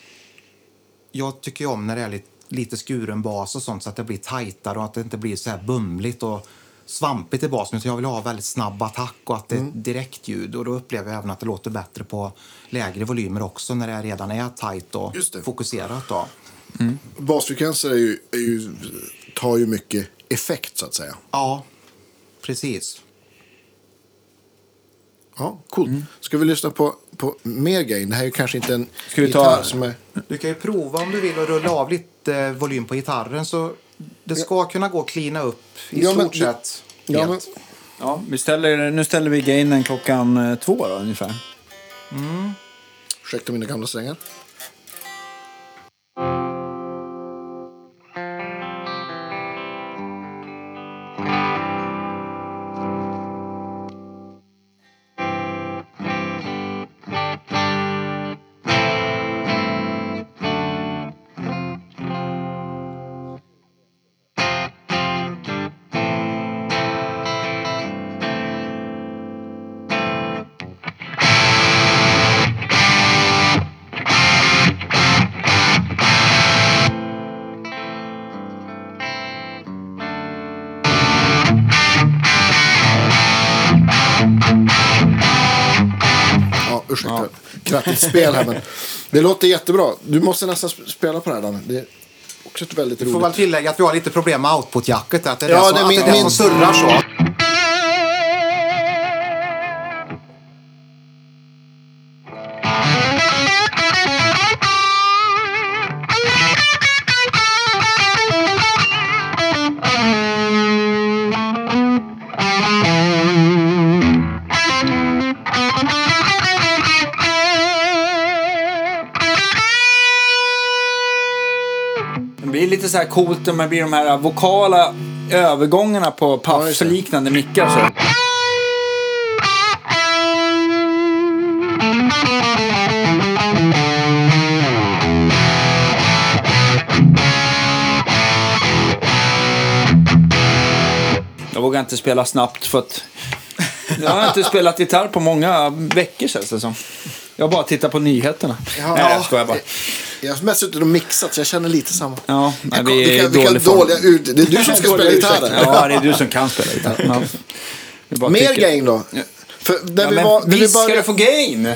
jag tycker ju om när det är lite, lite skuren bas och sånt så att det blir tajtare och att det inte blir så här bumligt och svampigt i basen. Utan jag vill ha väldigt snabb attack och att det är ett direktljud. Och då upplever jag även att det låter bättre på lägre volymer också när det redan är tajt och fokuserat. Då. Basfrekvenser är ju, är ju, tar ju mycket effekt, så att säga. Ja, precis. Ja, coolt. Ska vi lyssna på, på mer gain? Det här är ju kanske inte en Ska vi ta- som är... Du kan ju prova om du vill och rulla av lite eh, volym på gitarren. Så det ska kunna gå att cleana upp i Ja, stort sett. Ja, men. Ja, vi ställer, nu ställer vi gainen klockan eh, två då, ungefär. ursäkta mina gamla strängar. Krattigt spel här, men det låter jättebra. Du måste nästan sp- spela på det här, Danne. Det är också ett väldigt Vi får roligt... väl tillägga att vi har lite problem med output-jacket. Att det är Ja, det som, det är att min- det, är det min- som surrar så. Lite så här coolt när det blir de här vokala övergångarna på paff-liknande mickar. Så. Jag vågar inte spela snabbt för att [LAUGHS] jag har inte spelat gitarr på många veckor känns det som. Jag bara tittar på nyheterna. Ja. Nej, jag skojar bara. Jag har mest suttit och mixat, så jag känner lite samma. Ja, nej, vi är vilka, i vilka dålig form. dåliga ut... Det är du som ska spela ursäkter. Ja, det är du som kan spela gitarr. [LAUGHS] Vi Mer tycker- gain då. För när Ja, vi var, när vi ska du få gain!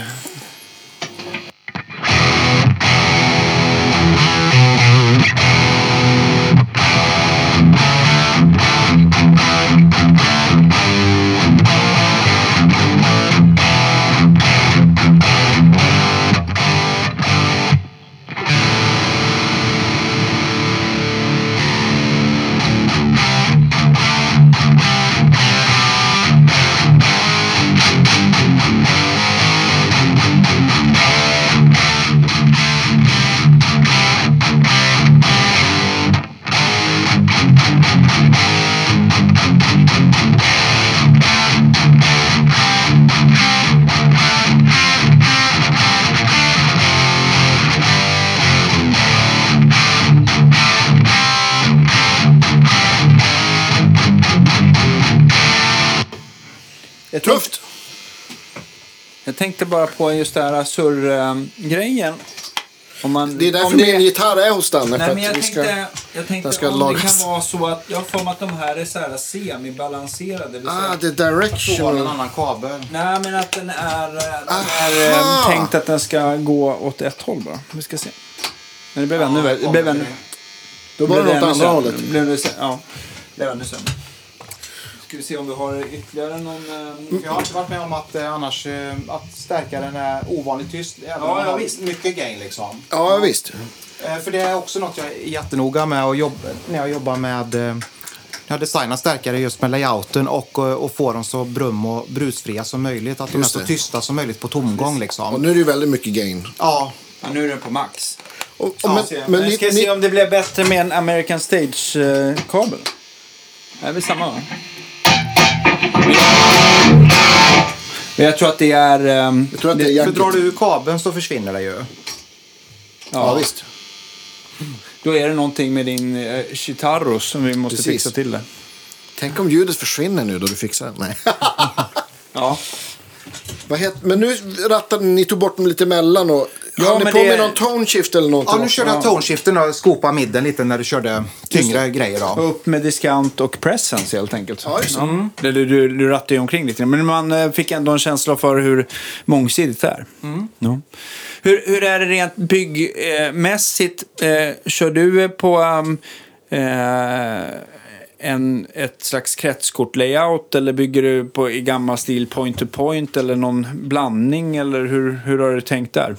Tänkte bara på just det här surr-grejen. Om man, Det är därför om det- min gitarr är hos Danne. Nej, men jag ska... tänkte, jag tänkte den ska om lagas. det kan vara så att jag har att de här är så här semibalanserade. det Ah, det är Från en directional. annan kabel. Nej, men att den är, den är eh, tänkt att den ska gå åt ett håll bara. Vi ska se. Men det blev ännu värre. Ännu, Då var det blev något ännu andra hållet. Blev. Ja, det blev ännu sämre. Ska vi se om vi har ytterligare någon... eh, Jag har inte varit med om att eh, annars eh, att stärkaren är ovanligt tyst. Även Ja, om man ja, har visst. Mycket gain liksom. Ja, visst. För det är också något jag är jättenoga med att jobba, när jag jobbar med jag designar stärkare just med layouten och, och få dem så brum och brusfria som möjligt. Att de är så tysta som möjligt på tomgång Och liksom. nu är det ju väldigt mycket gain. Ja, Ja, nu är den på max. Och, och, Ja, men, men Men ni, ska vi se ni, om det blev bättre med en American Stage-kabel. Det är väl samma va? Men jag tror att det är... ehm, jag tror att det är för drar du ur kabeln så försvinner det ju. Ja, visst. Då är det någonting med din uh, Chitarro som vi måste Precis. fixa till det. Tänk om ljudet försvinner nu då du fixar det. Nej. [LAUGHS] Ja. Vad heter, men nu rattade ni tog bort dem lite emellan och Ja, höll ni men på det- med någon tone shift eller någonting? Ja, nu körde jag toneskiften och skopade midden lite när du körde tyngre grejer. Då. Upp med diskant och presence helt enkelt. Ja, just. Mm. Du, du, du, du rattar ju omkring lite. Men man eh, fick ändå en känsla för hur mångsidigt det är. Ja. Hur, hur är det rent byggmässigt? Eh, kör du på um, eh, en, ett slags kretskort-layout eller bygger du på i gammal stil point-to-point eller någon blandning? Eller hur, hur har du tänkt där?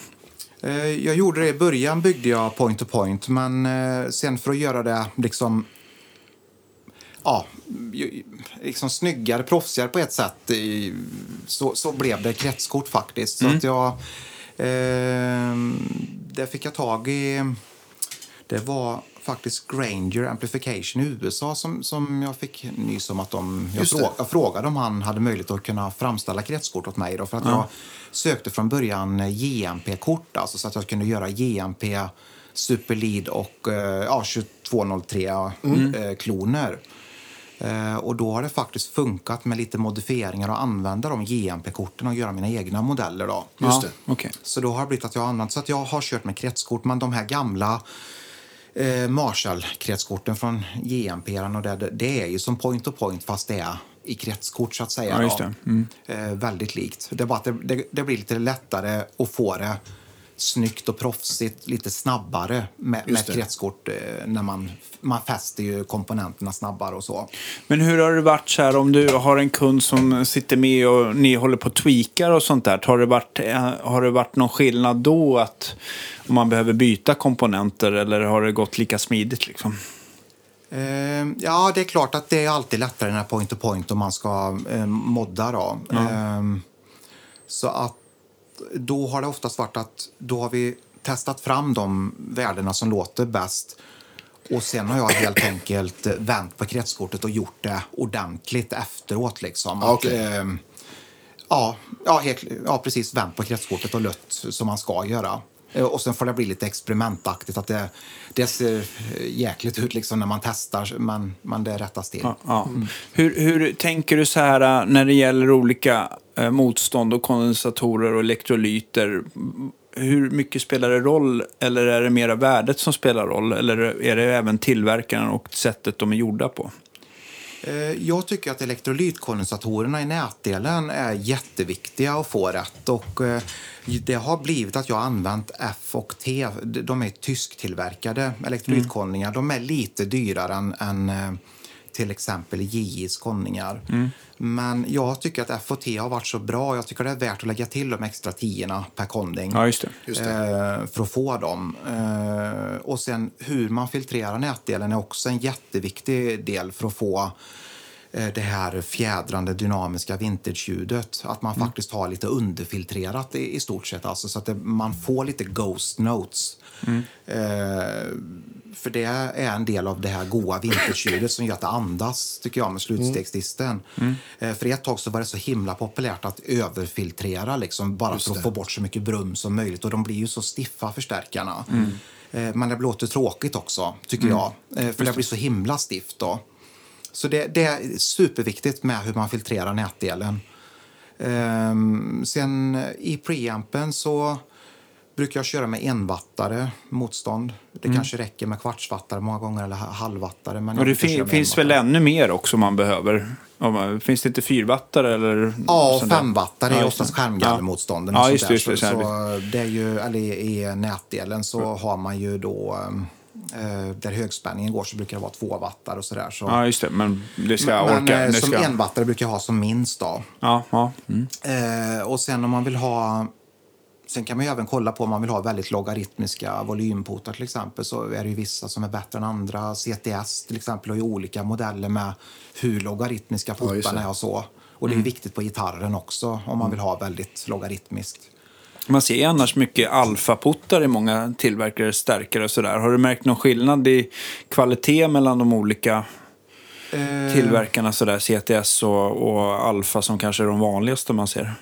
Eh, Jag gjorde det i början, byggde jag point to point, men eh, sen för att göra det liksom ja, liksom snyggare, proffsigare på ett sätt så, så blev det kretskort faktiskt. Så att jag, eh, det fick jag tag i, det var faktiskt Granger Amplification i USA som, som jag fick nys om att de, jag, Just det. frå, jag frågade om han hade möjlighet att kunna framställa kretskort åt mig. Då, för att jag sökte från början JMP-kort, alltså så att jag kunde göra JMP, Superlead och eh, ja, 2203 eh, kloner. Eh, och då har det faktiskt funkat med lite modifieringar och använda de JMP-korten och göra mina egna modeller. Då. Just ja, det. okej. Så då har det blivit att jag har använt så att jag har kört med kretskort, men de här gamla eh, Marshall-kretskorten från JMP och det, det är ju som point to point fast det är i kretskort så att säga. Ja. Mm. Eh, väldigt likt. Det bara det, det, det blir lite lättare att få det snyggt och proffsigt lite snabbare med, med kretskort eh, när man, man fäster ju komponenterna snabbare och så. Men hur har det varit så här om du har en kund som sitter med och ni håller på och tweakar och sånt där? Har det varit, eh, har det varit någon skillnad då att om man behöver byta komponenter eller har det gått lika smidigt liksom? Eh, ja, det är klart att det är alltid lättare när point to point om man ska modda. Då. Eh, så att då har det oftast varit att då har vi testat fram de värdena som låter bäst. Och sen har jag helt enkelt eh, vänt på kretskortet och gjort det ordentligt efteråt. Liksom. Ja, Att, okej. eh, ja, ja, helt, ja, precis. Vänt på kretskortet och lött som man ska göra. Eh, Och sen får det bli lite experimentaktigt. Att det, det ser eh, jäkligt ut liksom när man testar, men, men det rättas till. Ja, ja. Hur, hur tänker du så här äh, när det gäller olika eh, motstånd och kondensatorer och elektrolyter? Hur mycket spelar det roll? Eller är det mera värdet som spelar roll? Eller är det även tillverkaren och sättet de är gjorda på? Eh, Jag tycker att elektrolytkondensatorerna i nätdelen är jätteviktiga att få rätt. Och eh, det har blivit att jag har använt F och T. De är tysktillverkade elektrolytkondningar. De är lite dyrare än, än eh, till exempel JIs kondningar. Men jag tycker att F och T har varit så bra. Jag tycker det är värt att lägga till de extra tiorna per kondning Ja, just det. Just det. eh, för att få dem. Eh, och sen hur man filtrerar nätdelen är också en jätteviktig del för att få eh, det här fjädrande dynamiska vintage-ljudet. Att man faktiskt har lite underfiltrerat i, i stort sett. Alltså, så att det, man får lite ghost notes. Eh, för det är en del av det här goa vintage-ljudet som gör att det andas, tycker jag, med slutstegsdisten. Eh, för ett tag så var det så himla populärt att överfiltrera, liksom, bara för att få bort så mycket brum som möjligt. Och de blir ju så stiffa, förstärkarna. Eh, men det låter tråkigt också, tycker jag. Eh, för det blir så himla stift då. Så det, det är superviktigt med hur man filtrerar nätdelen. Ehm, sen i preampen så brukar jag köra med envattare motstånd. Det Mm. kanske räcker med kvartsvattare många gånger eller halvvattare. Men Och det fin- finns väl ännu mer också man behöver? Finns det inte fyrvattare eller? Ja, femvattare är oftast skärmgallermotstånden. Ja, just just Så, det är ju, eller i, nätdelen så har man ju då eh, där högspänningen går så brukar det vara två wattar och sådär. Så. Ja, just det. Men det ska jag Men orka. eh, Det som ska... envattare brukar jag ha som minst då. Ja, ja. Mm. Eh, och sen om man vill ha... Sen kan man även kolla på om man vill ha väldigt logaritmiska volymportar till exempel så är det ju vissa som är bättre än andra. CTS till exempel har ju olika modeller med hur logaritmiska Ja, portarna det. är och så. Och det är ju viktigt på gitarren också om Mm. man vill ha väldigt logaritmiskt. Man ser annars mycket alfaputtar i många tillverkare, stärkare och sådär. Har du märkt någon skillnad i kvalitet mellan de olika Eh, tillverkarna, sådär, CTS och, och alfa som kanske är de vanligaste man ser?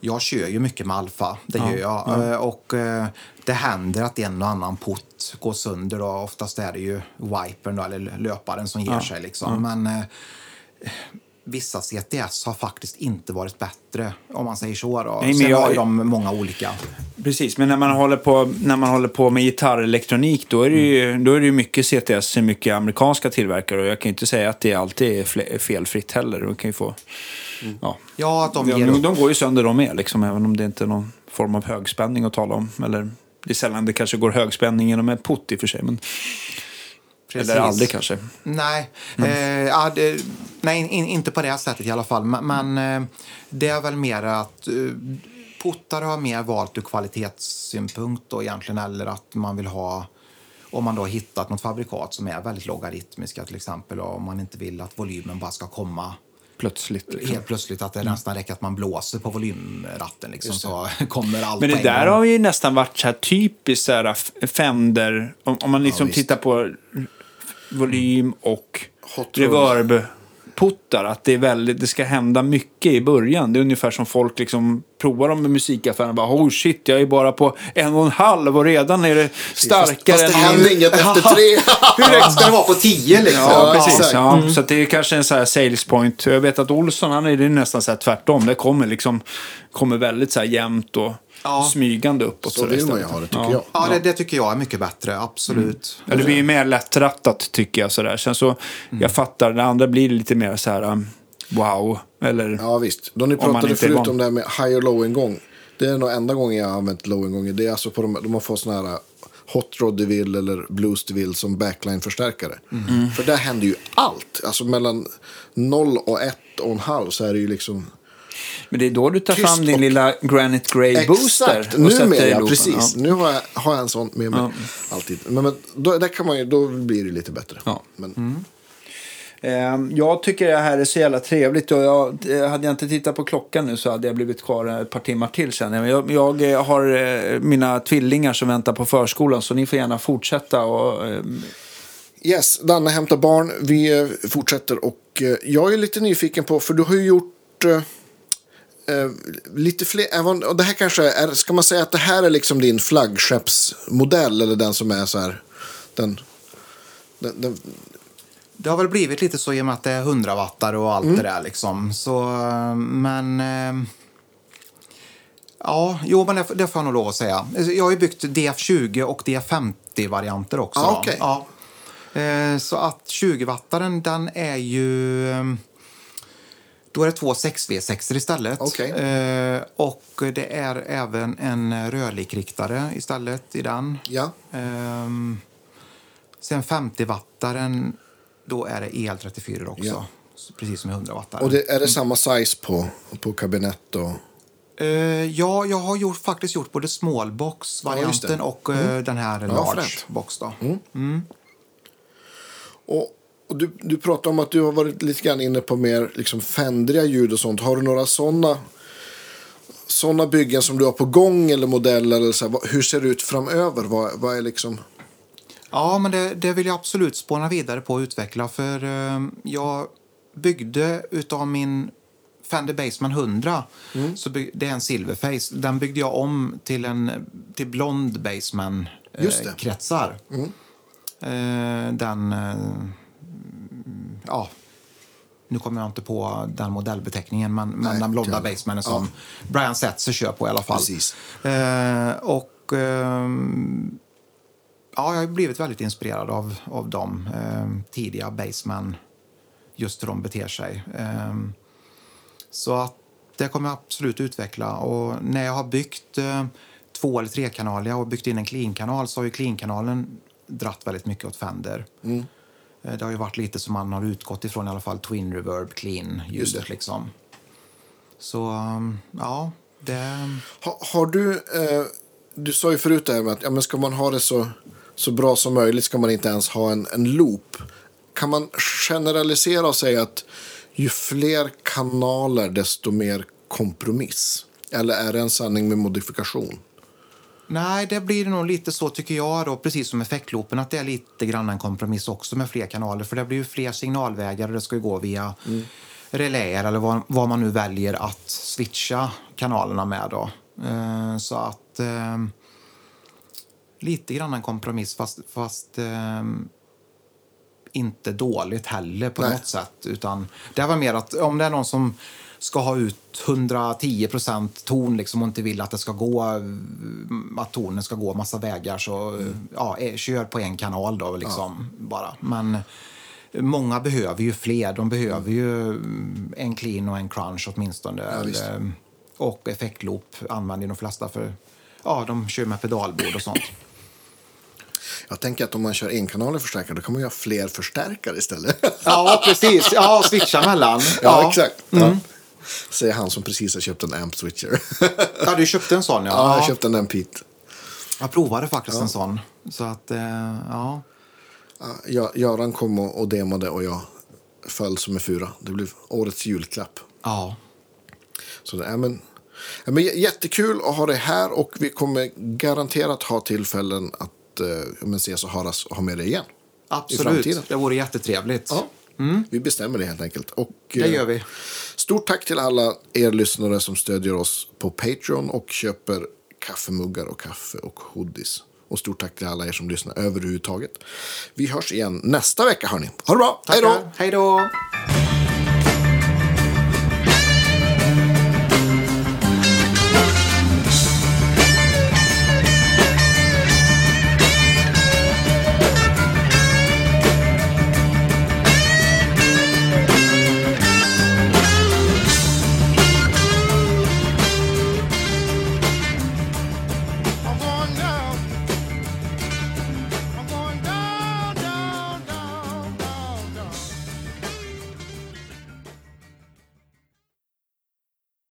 Jag kör ju mycket med alfa, det gör jag. Eh, Och eh, det händer att en och annan putt går sönder. Då. Oftast är det ju wipern då, eller löparen som ger sig. Liksom. Men eh, vissa CTS har faktiskt inte varit bättre, om man säger så. Då. Nej, Sen jag- har de många olika. Precis, men när man håller på, när man håller på med gitarrelektronik då är det ju, då är det mycket CTS, mycket amerikanska tillverkare. Och jag kan ju inte säga att det alltid är felfritt heller. De kan ju få... Ja. Ja, att de ger de, de går ju sönder de med, liksom, även om det inte är någon form av högspänning att tala om. Eller, det är sällan det kanske går högspänning genom en putt i och för sig. Men, Precis. eller aldrig kanske. Nej, eh, ja, det, nej in, inte på det sättet i alla fall. Men, men eh, det är väl mer att eh, puttare har mer valt ur kvalitetssynpunkt då egentligen. Eller att man vill ha, om man då har hittat något fabrikat som är väldigt logaritmiska till exempel. Och om man inte vill att volymen bara ska komma Plötsligt. Liksom. helt plötsligt. Att det nästan räcker att man blåser på volymratten liksom, så [LAUGHS] kommer allt Men det där har ju nästan varit så här typiskt så här Fender. Om, om man liksom visst. tittar på volym och Hot reverb-puttar. Att det, är väldigt, det ska hända mycket i början. Det är ungefär som folk liksom provar dem med musikaffären bara oh shit, jag är bara på en och en halv och redan är det starkare Fast det än händer inget [LAUGHS] efter tre. Hur högt ska det vara på 10 liksom? Ja, precis. Ja, Så att det är kanske en så här sales point. Jag vet att Olsson, han är det nästan så här tvärtom. Det kommer liksom kommer väldigt så här jämnt och Ja. smygande uppåt. Så vill man ju ha det, tycker jag. Ja, det, det tycker jag är mycket bättre, absolut. Ja, det blir ju mer lättrattat tycker jag. Sådär. Sen så, jag fattar, det andra blir lite mer så här, um, wow. Eller, Ja, visst. Då ni pratade förut om det här med high och low ingång. Det är nog enda gången jag har använt low ingång. Det är alltså på de, de har fått såna här uh, Hot Rod DeVille eller Blues DeVille som backline-förstärkare. Mm. För där händer ju allt. Alltså mellan 0 och 1 och en halv så är det ju liksom... men det är då du tar Tyst fram din och- lilla Granite Grey Booster. Exakt, och sätter numera, i ja, precis. Nu har jag, har jag en sån med mig alltid. Men, men då, där kan man ju, då blir det lite bättre. Ja. Men, Ehm, Jag tycker det här är så jävla trevligt. Och jag, eh, hade jag inte tittat på klockan nu så hade jag blivit kvar ett par timmar till sen. Jag, jag eh, har eh, mina tvillingar som väntar på förskolan så ni får gärna fortsätta. Och, eh, Yes, Danne hämtar barn. Vi fortsätter och jag är lite nyfiken på, för du har ju gjort eh, eh, lite fler, även, och det här kanske är, ska man säga att det här är liksom din flaggskeppsmodell eller den som är så här, den, den, den Det har väl blivit lite så i och med att det är 100 wattar och allt Mm. det där liksom. Så, eh, men... eh, Ja, jo, men det, det får jag nog lov att säga. Jag har ju byggt DF20 och DF50-varianter också. Då. okej. Ja. Eh, Så att 20-wattaren, den är ju... eh, Då är det två 6V6 istället. Okej. Eh, Och det är även en rörlikriktare istället i den. ja, Ehm, sen 50-wattaren, då är det EL34 också. Ja. Precis som i 100-wattaren. och det, är det samma size på, på kabinett och... Eh, ja, jag har gjort, faktiskt gjort både Ja, smallbox-varianten det. och eh, den här large box. Då. Och, och du, du pratade om att du har varit lite grann inne på mer liksom fändriga ljud och sånt. Har du några sådana såna byggen som du har på gång eller modeller? Eller så här, hur ser det ut framöver? Vad, vad är liksom... Ja, men det, det vill jag absolut spåna vidare på och utveckla. För eh, jag byggde utav min Fender Bassman 100, Mm. så byg, det är en silverface. Den byggde jag om till en till blond Bassman eh. Mm. kretsar. Eh, den, eh, ja, nu kommer jag inte på den modellbeteckningen, men, men Nej, den blonda. Bassmanen som Brian Setzer kör på i alla fall. Precis. Eh, och ehm, ja, jag har blivit väldigt inspirerad av, av de ehm, tidiga basemen, just hur de beter sig. Ehm, så att det kommer jag absolut utveckla. Och när jag har byggt eh, två eller trekanaliga och byggt in en clean-kanal så har ju clean-kanalen dratt väldigt mycket åt Fender. Mm. Eh, Det har ju varit lite som man har utgått ifrån i alla fall Twin Reverb Clean ljudet det. liksom. Så um, ja, det... Ha, har du, eh, du sa ju förut det att ja, men ska man ha det så, så bra som möjligt ska man inte ens ha en, en loop. Kan man generalisera och säga att ju fler kanaler desto mer kompromiss? Eller är det en sanning med modifikation? Nej, det blir nog lite så tycker jag då, precis som effektloopen, att det är lite grann en kompromiss också med fler kanaler. För det blir ju fler signalvägar och det ska ju gå via reläer eller vad, vad man nu väljer att switcha kanalerna med då. Eh, så att eh, lite grann en kompromiss fast, fast eh, inte dåligt heller på Nej. något sätt. Utan det var mer att om det är någon som ska ha ut 110% ton liksom, och inte vill att det ska gå att tonen ska gå massa vägar så ja, eh, kör på en kanal då liksom bara. Men många behöver ju fler. De behöver ju mm, en clean och en crunch åtminstone. visst. Eller, och effektloop använder de flesta för ja, de kör med pedalbord och sånt. Jag tänker att om man kör enkanalig förstärkare då kan man ju ha fler förstärkare istället. Ja, precis. Ja, switcha mellan. ja, exakt. Ja. Säger han som precis har köpt en amp switcher. [LAUGHS] Ja, du köpte en sån ja. ja, jag köpte en Ampit. Jag provade faktiskt en sån. Så att, eh, ja. Ja, Göran kom och, och demade och jag föll som en fura. Det blev årets julklapp. Ja. Så det är, men, ja, men jättekul att ha dig här och vi kommer garanterat ha tillfällen att eh, ja, men ses och höras och ha med dig igen. Absolut. Det vore jättetrevligt. Ja, Vi bestämmer det helt enkelt. Och, Det eh, gör vi. Stort tack till alla er lyssnare som stödjer oss på Patreon och köper kaffemuggar och kaffe och hoodies. Och stort tack till alla er som lyssnar överhuvudtaget. Vi hörs igen nästa vecka hörni. Ha det bra, hej då! Hej då!